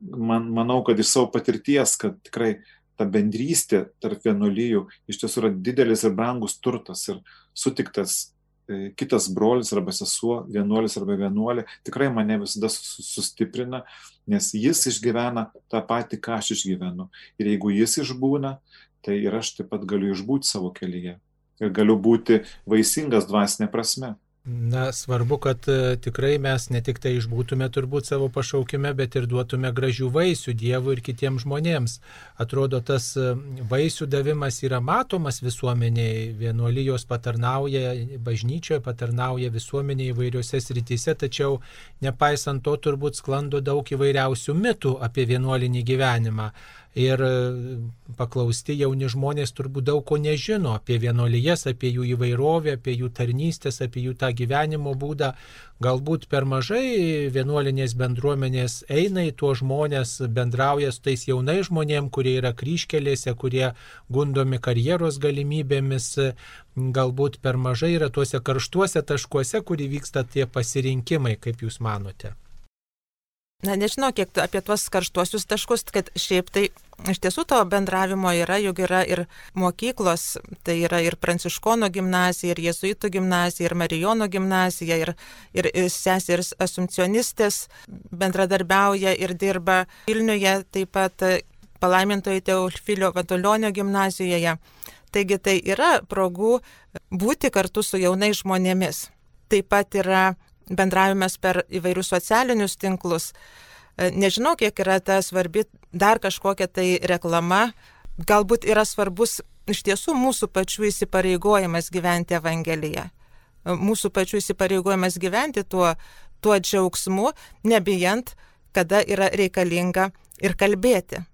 man, manau, kad iš savo patirties, kad tikrai ta bendrystė tarp vienuolyjų iš tiesų yra didelis ir brangus turtas ir sutiktas e, kitas brolis arba sesuo, vienuolis arba vienuolė, tikrai mane visada sustiprina, nes jis išgyvena tą patį, ką aš išgyvenu. Ir jeigu jis išbūna, tai ir aš taip pat galiu išbūti savo kelyje. Ir galiu būti vaisingas dvasinė prasme. Na, svarbu, kad e, tikrai mes ne tik tai išbūtume turbūt savo pašaukime, bet ir duotume gražių vaisių Dievui ir kitiems žmonėms. Atrodo, tas e, vaisių davimas yra matomas visuomeniai, vienuolijos patarnauja, bažnyčioje patarnauja visuomeniai įvairiose srityse, tačiau nepaisant to turbūt sklando daug įvairiausių mitų apie vienuolinį gyvenimą ir e, paklausti jauni žmonės turbūt daug ko nežino apie vienuolijas, apie jų įvairovę, apie jų tarnystės, apie jų tą gyvenimo būdą. Galbūt per mažai vienuolinės bendruomenės eina į tuos žmonės, bendrauja su tais jaunais žmonėmis, kurie yra kryškelėse, kurie gundomi karjeros galimybėmis. Galbūt per mažai yra tuose karštuose taškuose, kur įvyksta tie pasirinkimai, kaip Jūs manote. Na, nežinau, kiek apie tuos karštuosius taškus, kad šiaip tai iš tiesų to bendravimo yra, juk yra ir mokyklos, tai yra ir Pranciškono gimnazija, ir Jėzuitų gimnazija, ir Marijono gimnazija, ir, ir, ir seseris asumcionistės bendradarbiauja ir dirba Vilniuje, taip pat palaimintojo Teofilio Vatulionio gimnazijoje. Taigi tai yra progų būti kartu su jaunais žmonėmis. Taip pat yra bendravimas per įvairius socialinius tinklus. E, nežinau, kiek yra ta svarbi dar kažkokia tai reklama. Galbūt yra svarbus iš tiesų mūsų pačių įsipareigojimas gyventi Evangeliją. E, mūsų pačių įsipareigojimas gyventi tuo, tuo džiaugsmu, nebijant, kada yra reikalinga ir kalbėti.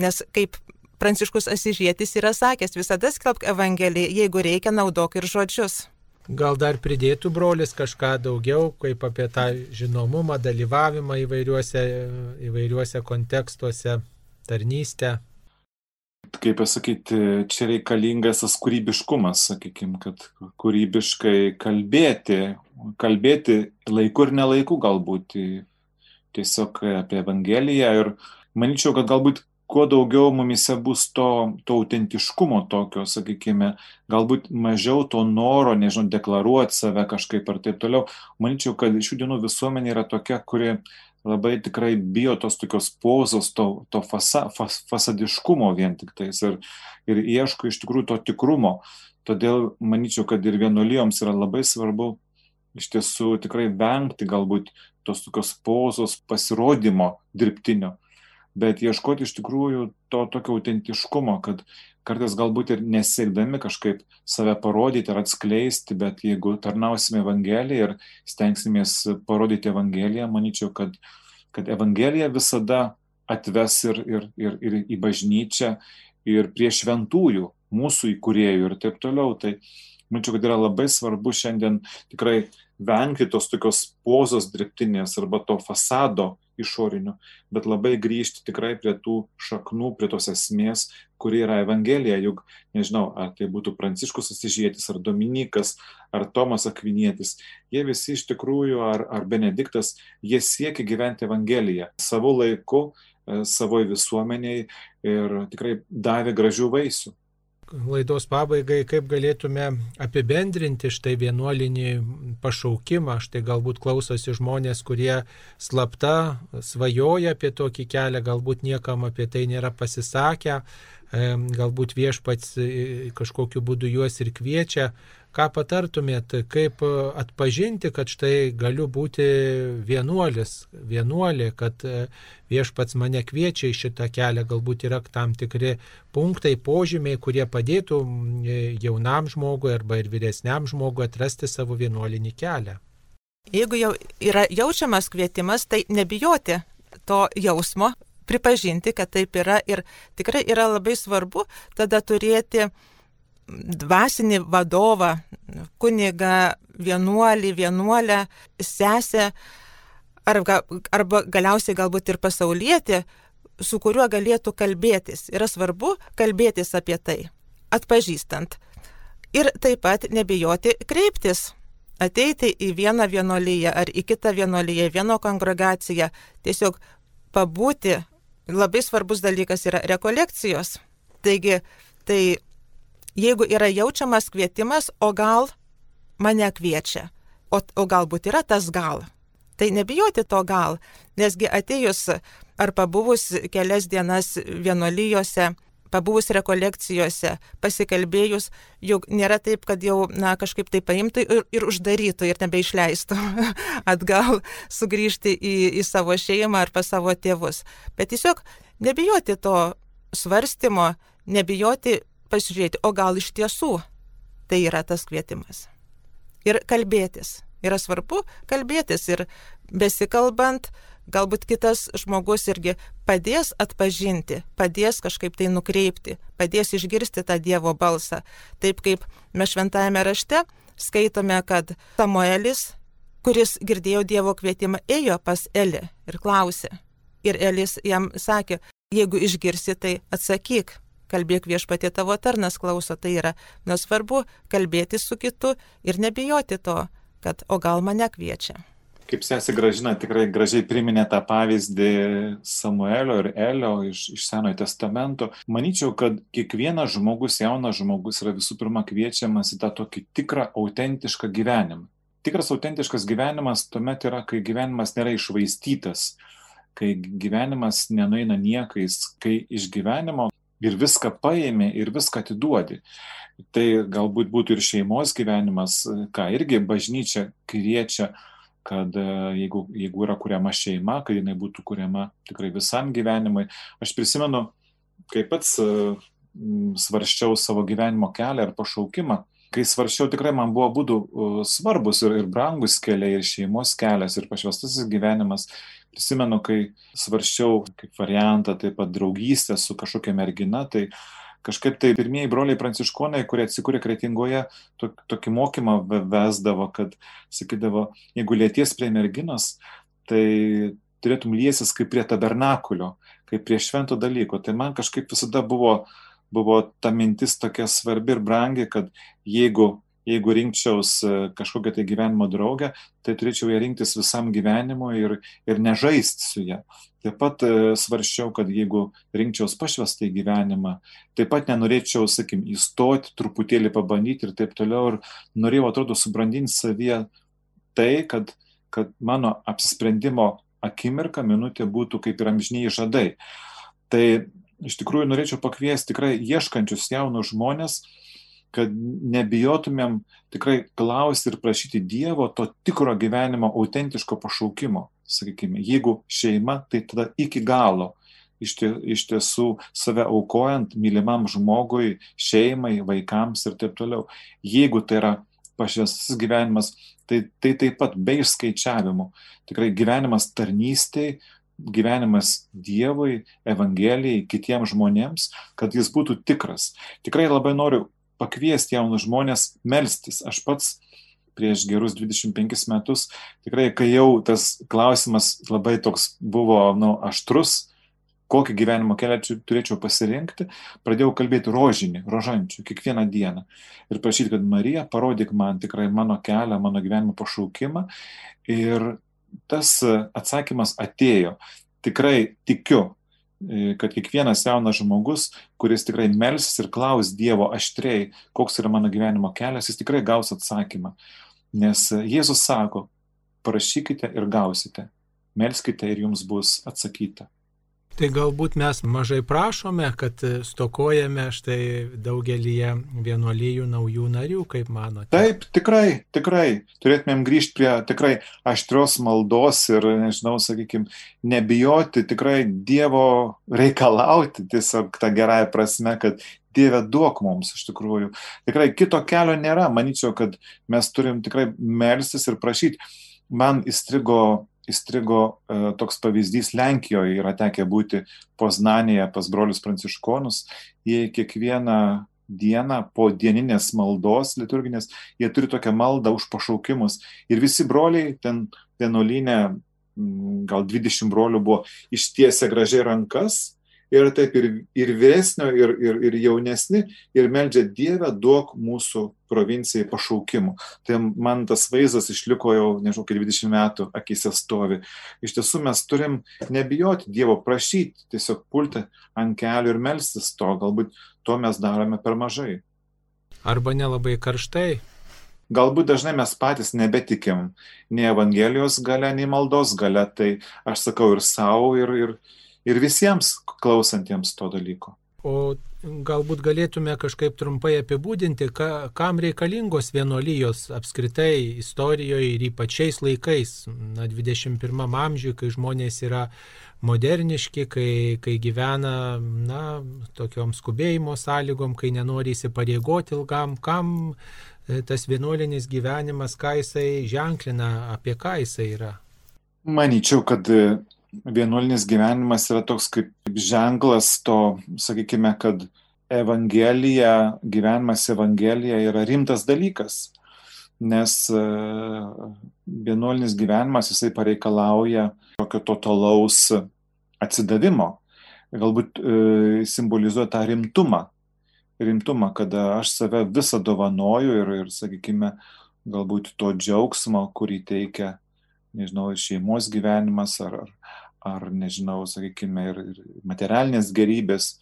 Nes kaip Pranciškus Asižėtis yra sakęs, visada skelbk Evangeliją, jeigu reikia, naudok ir žodžius. Gal dar pridėtų brolis kažką daugiau, kaip apie tą žinomumą, dalyvavimą įvairiuose, įvairiuose kontekstuose, tarnystę. Kaip pasakyti, čia reikalingas tas kūrybiškumas, sakykime, kad kūrybiškai kalbėti, kalbėti laiku ir nelaiku galbūt tiesiog apie Evangeliją ir manyčiau, kad galbūt kuo daugiau mumise bus to, to autentiškumo tokio, sakykime, galbūt mažiau to noro, nežinau, deklaruoti save kažkaip ar taip toliau. Manyčiau, kad šių dienų visuomenė yra tokia, kuri labai tikrai bijo tos tokios pozos, to, to fasa, fas, fasadiškumo vien tik tais ir, ir ieško iš tikrųjų to tikrumo. Todėl manyčiau, kad ir vienuolijoms yra labai svarbu iš tiesų tikrai vengti galbūt tos tokios pozos pasirodymo dirbtinio bet ieškoti iš tikrųjų to tokio autentiškumo, kad kartais galbūt ir nesiekdami kažkaip save parodyti ar atskleisti, bet jeigu tarnausime Evangeliją ir stengsimės parodyti Evangeliją, manyčiau, kad, kad Evangelija visada atves ir, ir, ir, ir į bažnyčią, ir prie šventųjų, mūsų įkūrėjų ir taip toliau. Tai manyčiau, kad yra labai svarbu šiandien tikrai vengti tos tokios pozos dirbtinės arba to fasado išorinių, bet labai grįžti tikrai prie tų šaknų, prie tos esmės, kuri yra Evangelija, juk nežinau, ar tai būtų Pranciškus Asižėtis, ar Dominikas, ar Tomas Akvinietis, jie visi iš tikrųjų, ar, ar Benediktas, jie siekia gyventi Evangeliją savo laiku, e, savoje visuomeniai ir tikrai davė gražių vaisių. Laidos pabaigai, kaip galėtume apibendrinti štai vienuolinį pašaukimą. Štai galbūt klausosi žmonės, kurie slapta svajoja apie tokį kelią, galbūt niekam apie tai nėra pasisakę, galbūt viešpats kažkokiu būdu juos ir kviečia Ką patartumėt, kaip atpažinti, kad štai galiu būti vienuolis, vienuolė, kad e, viešpats mane kviečia į šitą kelią, galbūt yra tam tikri punktai, požymiai, kurie padėtų e, jaunam žmogui arba ir vyresniam žmogui atrasti savo vienuolinį kelią. Jeigu jau yra jaučiamas kvietimas, tai nebijoti to jausmo, pripažinti, kad taip yra ir tikrai yra labai svarbu tada turėti dvasinį vadovą, kunigą, vienuolį, vienuolę, sesę, arba, arba galiausiai galbūt ir pasaulietį, su kuriuo galėtų kalbėtis. Yra svarbu kalbėtis apie tai, atpažįstant. Ir taip pat nebijoti kreiptis, ateiti į vieną vienolyje ar į kitą vienolyje, į vieną kongregaciją, tiesiog pabūti. Labai svarbus dalykas yra rekolekcijos. Taigi, tai jeigu yra jaučiamas kvietimas, o gal mane kviečia, o, o galbūt yra tas gal. Tai nebijoti to gal, nesgi atėjus ar pabuvus kelias dienas vienolyjose, pabuvus rekolekcijose, pasikalbėjus, juk nėra taip, kad jau, na, kažkaip tai paimtų ir, ir uždarytų ir nebeišleistų atgal sugrįžti į, į savo šeimą ar pas savo tėvus. Bet tiesiog nebijoti to svarstymo, nebijoti pasižiūrėti, o gal iš tiesų tai yra tas kvietimas. Ir kalbėtis. Yra svarbu kalbėtis ir besikalbant, galbūt kitas žmogus irgi padės atpažinti, padės kažkaip tai nukreipti, padės išgirsti tą Dievo balsą. Taip kaip mes šventajame rašte skaitome, kad Samuelis, kuris girdėjo Dievo kvietimą, ėjo pas Elį ir klausė. Ir Elis jam sakė, jeigu išgirsi, tai atsakyk, kalbėk viešpatė tavo tarnas klauso, tai yra nesvarbu kalbėti su kitu ir nebijoti to, kad o gal mane kviečia. Kaip sesė gražina tikrai gražiai priminė tą pavyzdį Samuelio ir Elio iš, iš Senojo testamento. Manyčiau, kad kiekvienas žmogus, jaunas žmogus yra visų pirma kviečiamas į tą tokį tikrą, autentišką gyvenimą. Tikras autentiškas gyvenimas tuomet yra, kai gyvenimas nėra išvaistytas, kai gyvenimas nenueina niekais, kai iš gyvenimo ir viską paėmė ir viską atiduodi. Tai galbūt būtų ir šeimos gyvenimas, ką irgi bažnyčia kviečia, kad e, jeigu, jeigu yra kuriama šeima, kad jinai būtų kuriama tikrai visam gyvenimui. Aš prisimenu, kai pats e, svarščiau savo gyvenimo kelią ir pašaukimą, kai svarščiau, tikrai man buvo būdų e, svarbus ir, ir brangus keliai, ir šeimos kelias, ir pašvestasis gyvenimas, Prisimenu, kai svarščiau kaip variantą taip pat draugystę su kažkokia mergina, tai kažkaip tai pirmieji broliai pranciškonai, kurie atsikūrė kretingoje, tokį mokymą vesdavo, kad sakydavo, jeigu lėties prie merginos, tai turėtum liesis kaip prie tabernakulio, kaip prie švento dalyko. Tai man kažkaip visada buvo, buvo ta mintis tokia svarbi ir brangi, kad jeigu jeigu rinkčiaus e, kažkokią tai gyvenimo draugę, tai turėčiau ją rinktis visam gyvenimui ir, ir nežaisti su ją. Taip pat e, svarščiau, kad jeigu rinkčiaus pašvestą į gyvenimą, taip pat nenorėčiau, sakim, įstoti, truputėlį pabandyti ir taip toliau. Ir norėjau, atrodo, subrandinti savyje tai, kad, kad mano apsisprendimo akimirka, minutė būtų kaip ir amžiniai žadai. Tai iš tikrųjų norėčiau pakviesti tikrai ieškančius jaunus žmonės, kad nebijotumėm tikrai klausti ir prašyti Dievo to tikro gyvenimo, autentiško pašaukimo. Sakykime, jeigu šeima, tai tada iki galo iš, tie, iš tiesų save aukojant mylimam žmogui, šeimai, vaikams ir taip toliau. Jeigu tai yra pašvestas gyvenimas, tai, tai taip pat be išskaičiavimų. Tikrai gyvenimas tarnystėj, gyvenimas Dievui, Evangelijai, kitiems žmonėms, kad jis būtų tikras. Tikrai labai noriu pakviesti jaunus žmonės melstis. Aš pats prieš gerus 25 metus, tikrai, kai jau tas klausimas labai toks buvo nu, aštrus, kokį gyvenimo kelią turėčiau pasirinkti, pradėjau kalbėti rožinį, rožančių, kiekvieną dieną. Ir prašyti, kad Marija parodyk man tikrai mano kelią, mano gyvenimo pašaukimą. Ir tas atsakymas atėjo. Tikrai tikiu, kad kiekvienas jaunas žmogus, kuris tikrai melsis ir klaus Dievo aštriai, koks yra mano gyvenimo kelias, jis tikrai gaus atsakymą. Nes Jėzus sako, prašykite ir gausite, melskite ir jums bus atsakyta. Tai galbūt mes mažai prašome, kad stokojame štai daugelį vienuolyjų naujų narių, kaip manote. Taip, tikrai, tikrai. Turėtumėm grįžti prie tikrai aštrios maldos ir, nežinau, sakykime, nebijoti tikrai Dievo reikalauti, tiesiog tą gerąją prasme, kad Dieve duok mums iš tikrųjų. Tikrai kito kelio nėra. Manyčiau, kad mes turim tikrai melstis ir prašyti. Man įstrigo įstrigo e, toks pavyzdys Lenkijoje, yra tekę būti Poznanėje pas brolius pranciškonus, jie kiekvieną dieną po dieninės maldos liturginės, jie turi tokią maldą už pašaukimus. Ir visi broliai ten vienuolinė, gal 20 brolių buvo ištiesę gražiai rankas ir taip ir, ir vyresnio, ir, ir, ir jaunesni, ir meldžia Dievę, duok mūsų provincijai pašaukimų. Tai man tas vaizdas išliko jau, nežinau, kai 20 metų akise stovi. Iš tiesų mes turim nebijoti Dievo, prašyti, tiesiog pulti ant kelių ir melstis to, galbūt to mes darome per mažai. Arba nelabai karštai. Galbūt dažnai mes patys nebetikim nei Evangelijos gale, nei maldos gale, tai aš sakau ir savo, ir, ir, ir visiems klausantiems to dalyko. O galbūt galėtume kažkaip trumpai apibūdinti, ka, kam reikalingos vienuolijos apskritai istorijoje ir ypač šiais laikais, na, 21 amžiui, kai žmonės yra moderniški, kai, kai gyvena, na, tokiom skubėjimo sąlygom, kai nenori įsipareigoti ilgam, kam e, tas vienuolinis gyvenimas, ką jisai ženklina, apie ką jisai yra. Manyčiau, kad vienuolinis gyvenimas yra toks kaip ženklas to, sakykime, kad Evangelija, gyvenimas Evangelija yra rimtas dalykas, nes e, vienuolinis gyvenimas jisai pareikalauja tokio totalaus atsidavimo, galbūt e, simbolizuoja tą rimtumą, rimtumą, kada aš save visą dovanoju ir, ir sakykime, galbūt to džiaugsmo, kurį teikia nežinau, šeimos gyvenimas ar, ar, ar nežinau, sakykime, ir, ir materialinės gerybės,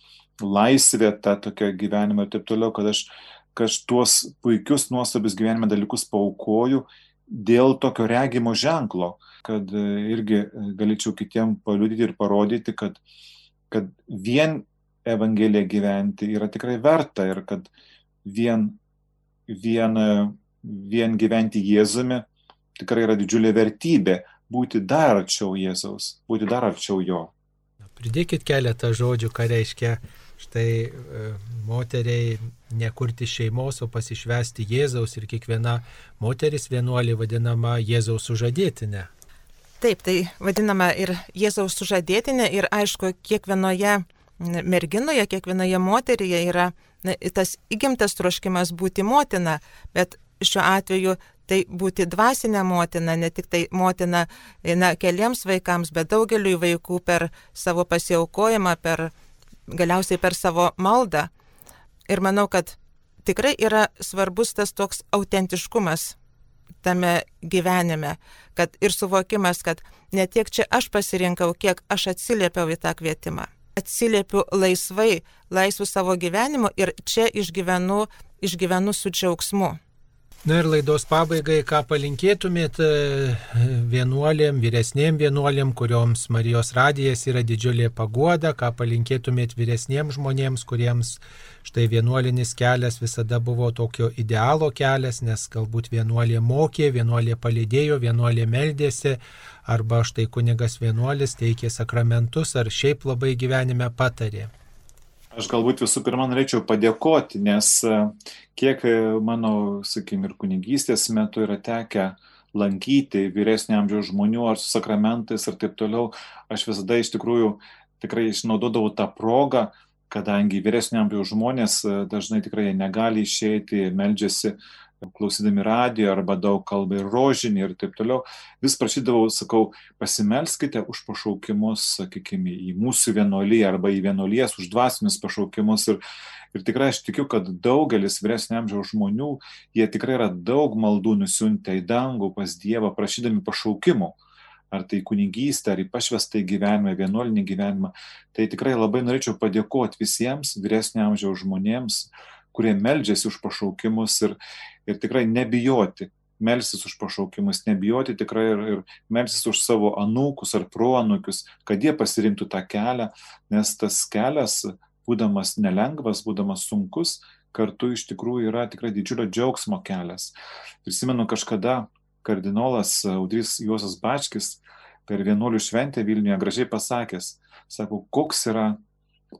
laisvė ta tokia gyvenimo ir taip toliau, kad aš, kad aš tuos puikius nuostabius gyvenime dalykus paukoju dėl tokio regimo ženklo, kad e, irgi galėčiau kitiem paliudyti ir parodyti, kad, kad vien Evangeliją gyventi yra tikrai verta ir kad vien, vien, vien gyventi Jėzumi tikrai yra didžiulė vertybė būti dar arčiau Jėzaus, būti dar arčiau Jo. Pridėkit keletą žodžių, ką reiškia štai e, moteriai nekurti šeimos, o pasišvesti Jėzaus ir kiekviena moteris vienuolė vadinama Jėzaus sužadėtinė. Taip, tai vadinama ir Jėzaus sužadėtinė ir aišku, kiekvienoje merginoje, kiekvienoje moteryje yra tas įgimtas troškimas būti motina, bet šiuo atveju tai būti dvasinė motina, ne tik tai motina na, keliems vaikams, bet daugeliu vaikų per savo pasiaukojimą, per, galiausiai per savo maldą. Ir manau, kad tikrai yra svarbus tas toks autentiškumas tame gyvenime, kad ir suvokimas, kad ne tiek čia aš pasirinkau, kiek aš atsiliepiau į tą kvietimą. Atsiliepiu laisvai, laisvu savo gyvenimu ir čia išgyvenu, išgyvenu su džiaugsmu. Na ir laidos pabaigai, ką palinkėtumėt e, vienuolėm, vyresnėm vienuolėm, kurioms Marijos radijas yra didžiulė pagoda, ką palinkėtumėt vyresnėm žmonėms, kuriems štai vienuolinis kelias visada buvo tokio idealo kelias, nes galbūt vienuolė mokė, vienuolė palidėjo, vienuolė meldėsi, arba štai kunigas vienuolis teikė sakramentus, ar šiaip labai gyvenime patarė. Aš galbūt visų pirma norėčiau padėkoti, nes e, kiek e, mano, sakykim, ir kunigystės metu yra tekę lankyti vyresnio amžiaus žmonių ar su sakramentais ir taip toliau, aš visada iš tikrųjų tikrai išnaudodavau tą progą, kadangi vyresnio amžiaus žmonės e, dažnai tikrai negali išeiti, meldžiasi klausydami radijo arba daug kalba ir rožinį ir taip toliau, vis prašydavau, sakau, pasimelskite už pašaukimus, sakykime, į mūsų vienuolyje arba į vienuolijas, už dvasinius pašaukimus. Ir, ir tikrai aš tikiu, kad daugelis vyresnio amžiaus žmonių, jie tikrai yra daug maldų nusiuntę į dangų pas Dievą, prašydami pašaukimų. ar tai kunigystę, ar į pašvestą gyvenimą, vienuolinį gyvenimą. Tai tikrai labai norėčiau padėkoti visiems vyresnio amžiaus žmonėms, kurie meldžiasi už pašaukimus ir, ir tikrai nebijoti melsis už pašaukimus, nebijoti tikrai ir, ir melsis už savo anūkus ar proanūkius, kad jie pasirinktų tą kelią, nes tas kelias, būdamas nelengvas, būdamas sunkus, kartu iš tikrųjų yra tikrai didžiulio džiaugsmo kelias. Prisimenu kažkada kardinolas Audrys Juozas Bačkis per vienuolių šventę Vilniuje gražiai pasakęs, sako, koks yra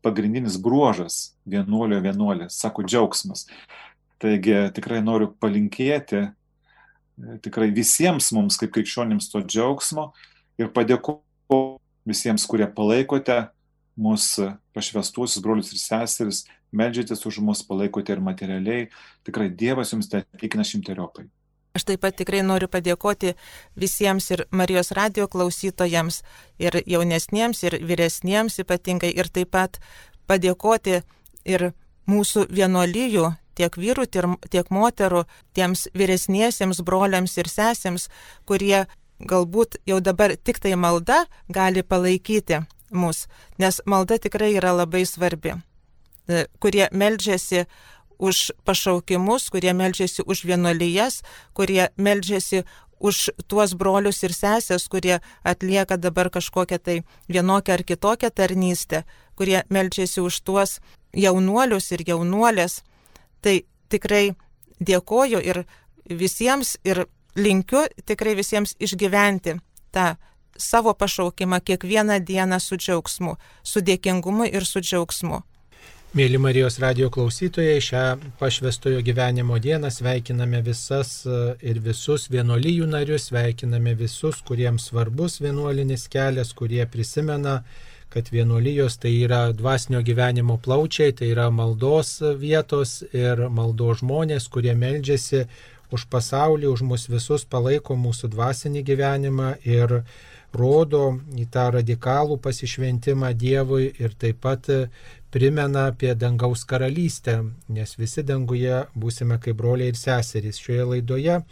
pagrindinis bruožas vienuolio vienuolės, sako džiaugsmas. Taigi tikrai noriu palinkėti tikrai visiems mums kaip krikščionims to džiaugsmo ir padėkoti visiems, kurie palaikote mūsų pašvestuosius brolius ir seseris, medžiatės už mus, palaikote ir materialiai. Tikrai Dievas jums tai atlygina šimteriopai. Aš taip pat tikrai noriu padėkoti visiems ir Marijos radio klausytojams, ir jaunesniems, ir vyresniems ypatingai, ir taip pat padėkoti ir mūsų vienolyjų, tiek vyrų, tiek moterų, tiems vyresniesiems broliams ir sesėms, kurie galbūt jau dabar tik tai malda gali palaikyti mus, nes malda tikrai yra labai svarbi. E, kurie melžiasi už pašaukimus, kurie melžiasi už vienuolijas, kurie melžiasi už tuos brolius ir sesės, kurie atlieka dabar kažkokią tai vienokią ar kitokią tarnystę, kurie melžiasi už tuos jaunuolius ir jaunuolės. Tai tikrai dėkoju ir visiems ir linkiu tikrai visiems išgyventi tą savo pašaukimą kiekvieną dieną su džiaugsmu, su dėkingumu ir su džiaugsmu. Mėly Marijos radio klausytojai, šią pašvestojo gyvenimo dieną sveikiname visas e, ir visus vienuolyjų narius, sveikiname visus, kuriems svarbus vienuolinis kelias, kurie prisimena, kad vienuolijos tai yra dvasinio gyvenimo plaučiai, tai yra maldos vietos ir maldos žmonės, kurie meldžiasi už pasaulį, už mus visus, palaiko mūsų dvasinį gyvenimą ir rodo į tą radikalų pasišventimą Dievui ir taip pat primena apie dangaus karalystę, nes visi danguje būsime kaip broliai ir seserys. Šioje laidoje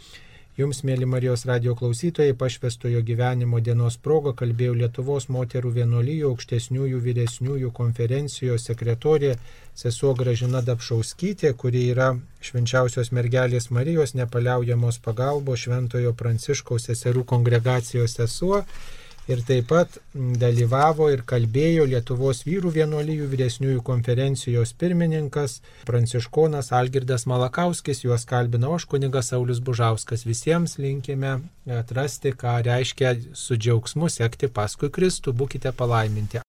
Jums, mėly Marijos radio klausytojai, pašvestojo gyvenimo dienos proga kalbėjau Lietuvos moterų vienuolyjų aukštesniųjų vyresniųjų konferencijos sekretorė sesuo Gražina Dapšauskytė, kuri yra švenčiausios mergelės Marijos nepaliaujamos pagalbos šventojo Pranciškaus seserų kongregacijos sesuo ir taip pat dalyvavo ir kalbėjo Lietuvos vyrų vienuolyjų vyresniųjų konferencijos pirmininkas Pranciškonas Algirdas Malakauskis, juos kalbino aš kunigas Saulis Bužauskas. Visiems linkime atrasti, ką reiškia su džiaugsmu sekti paskui Kristų, būkite palaiminti.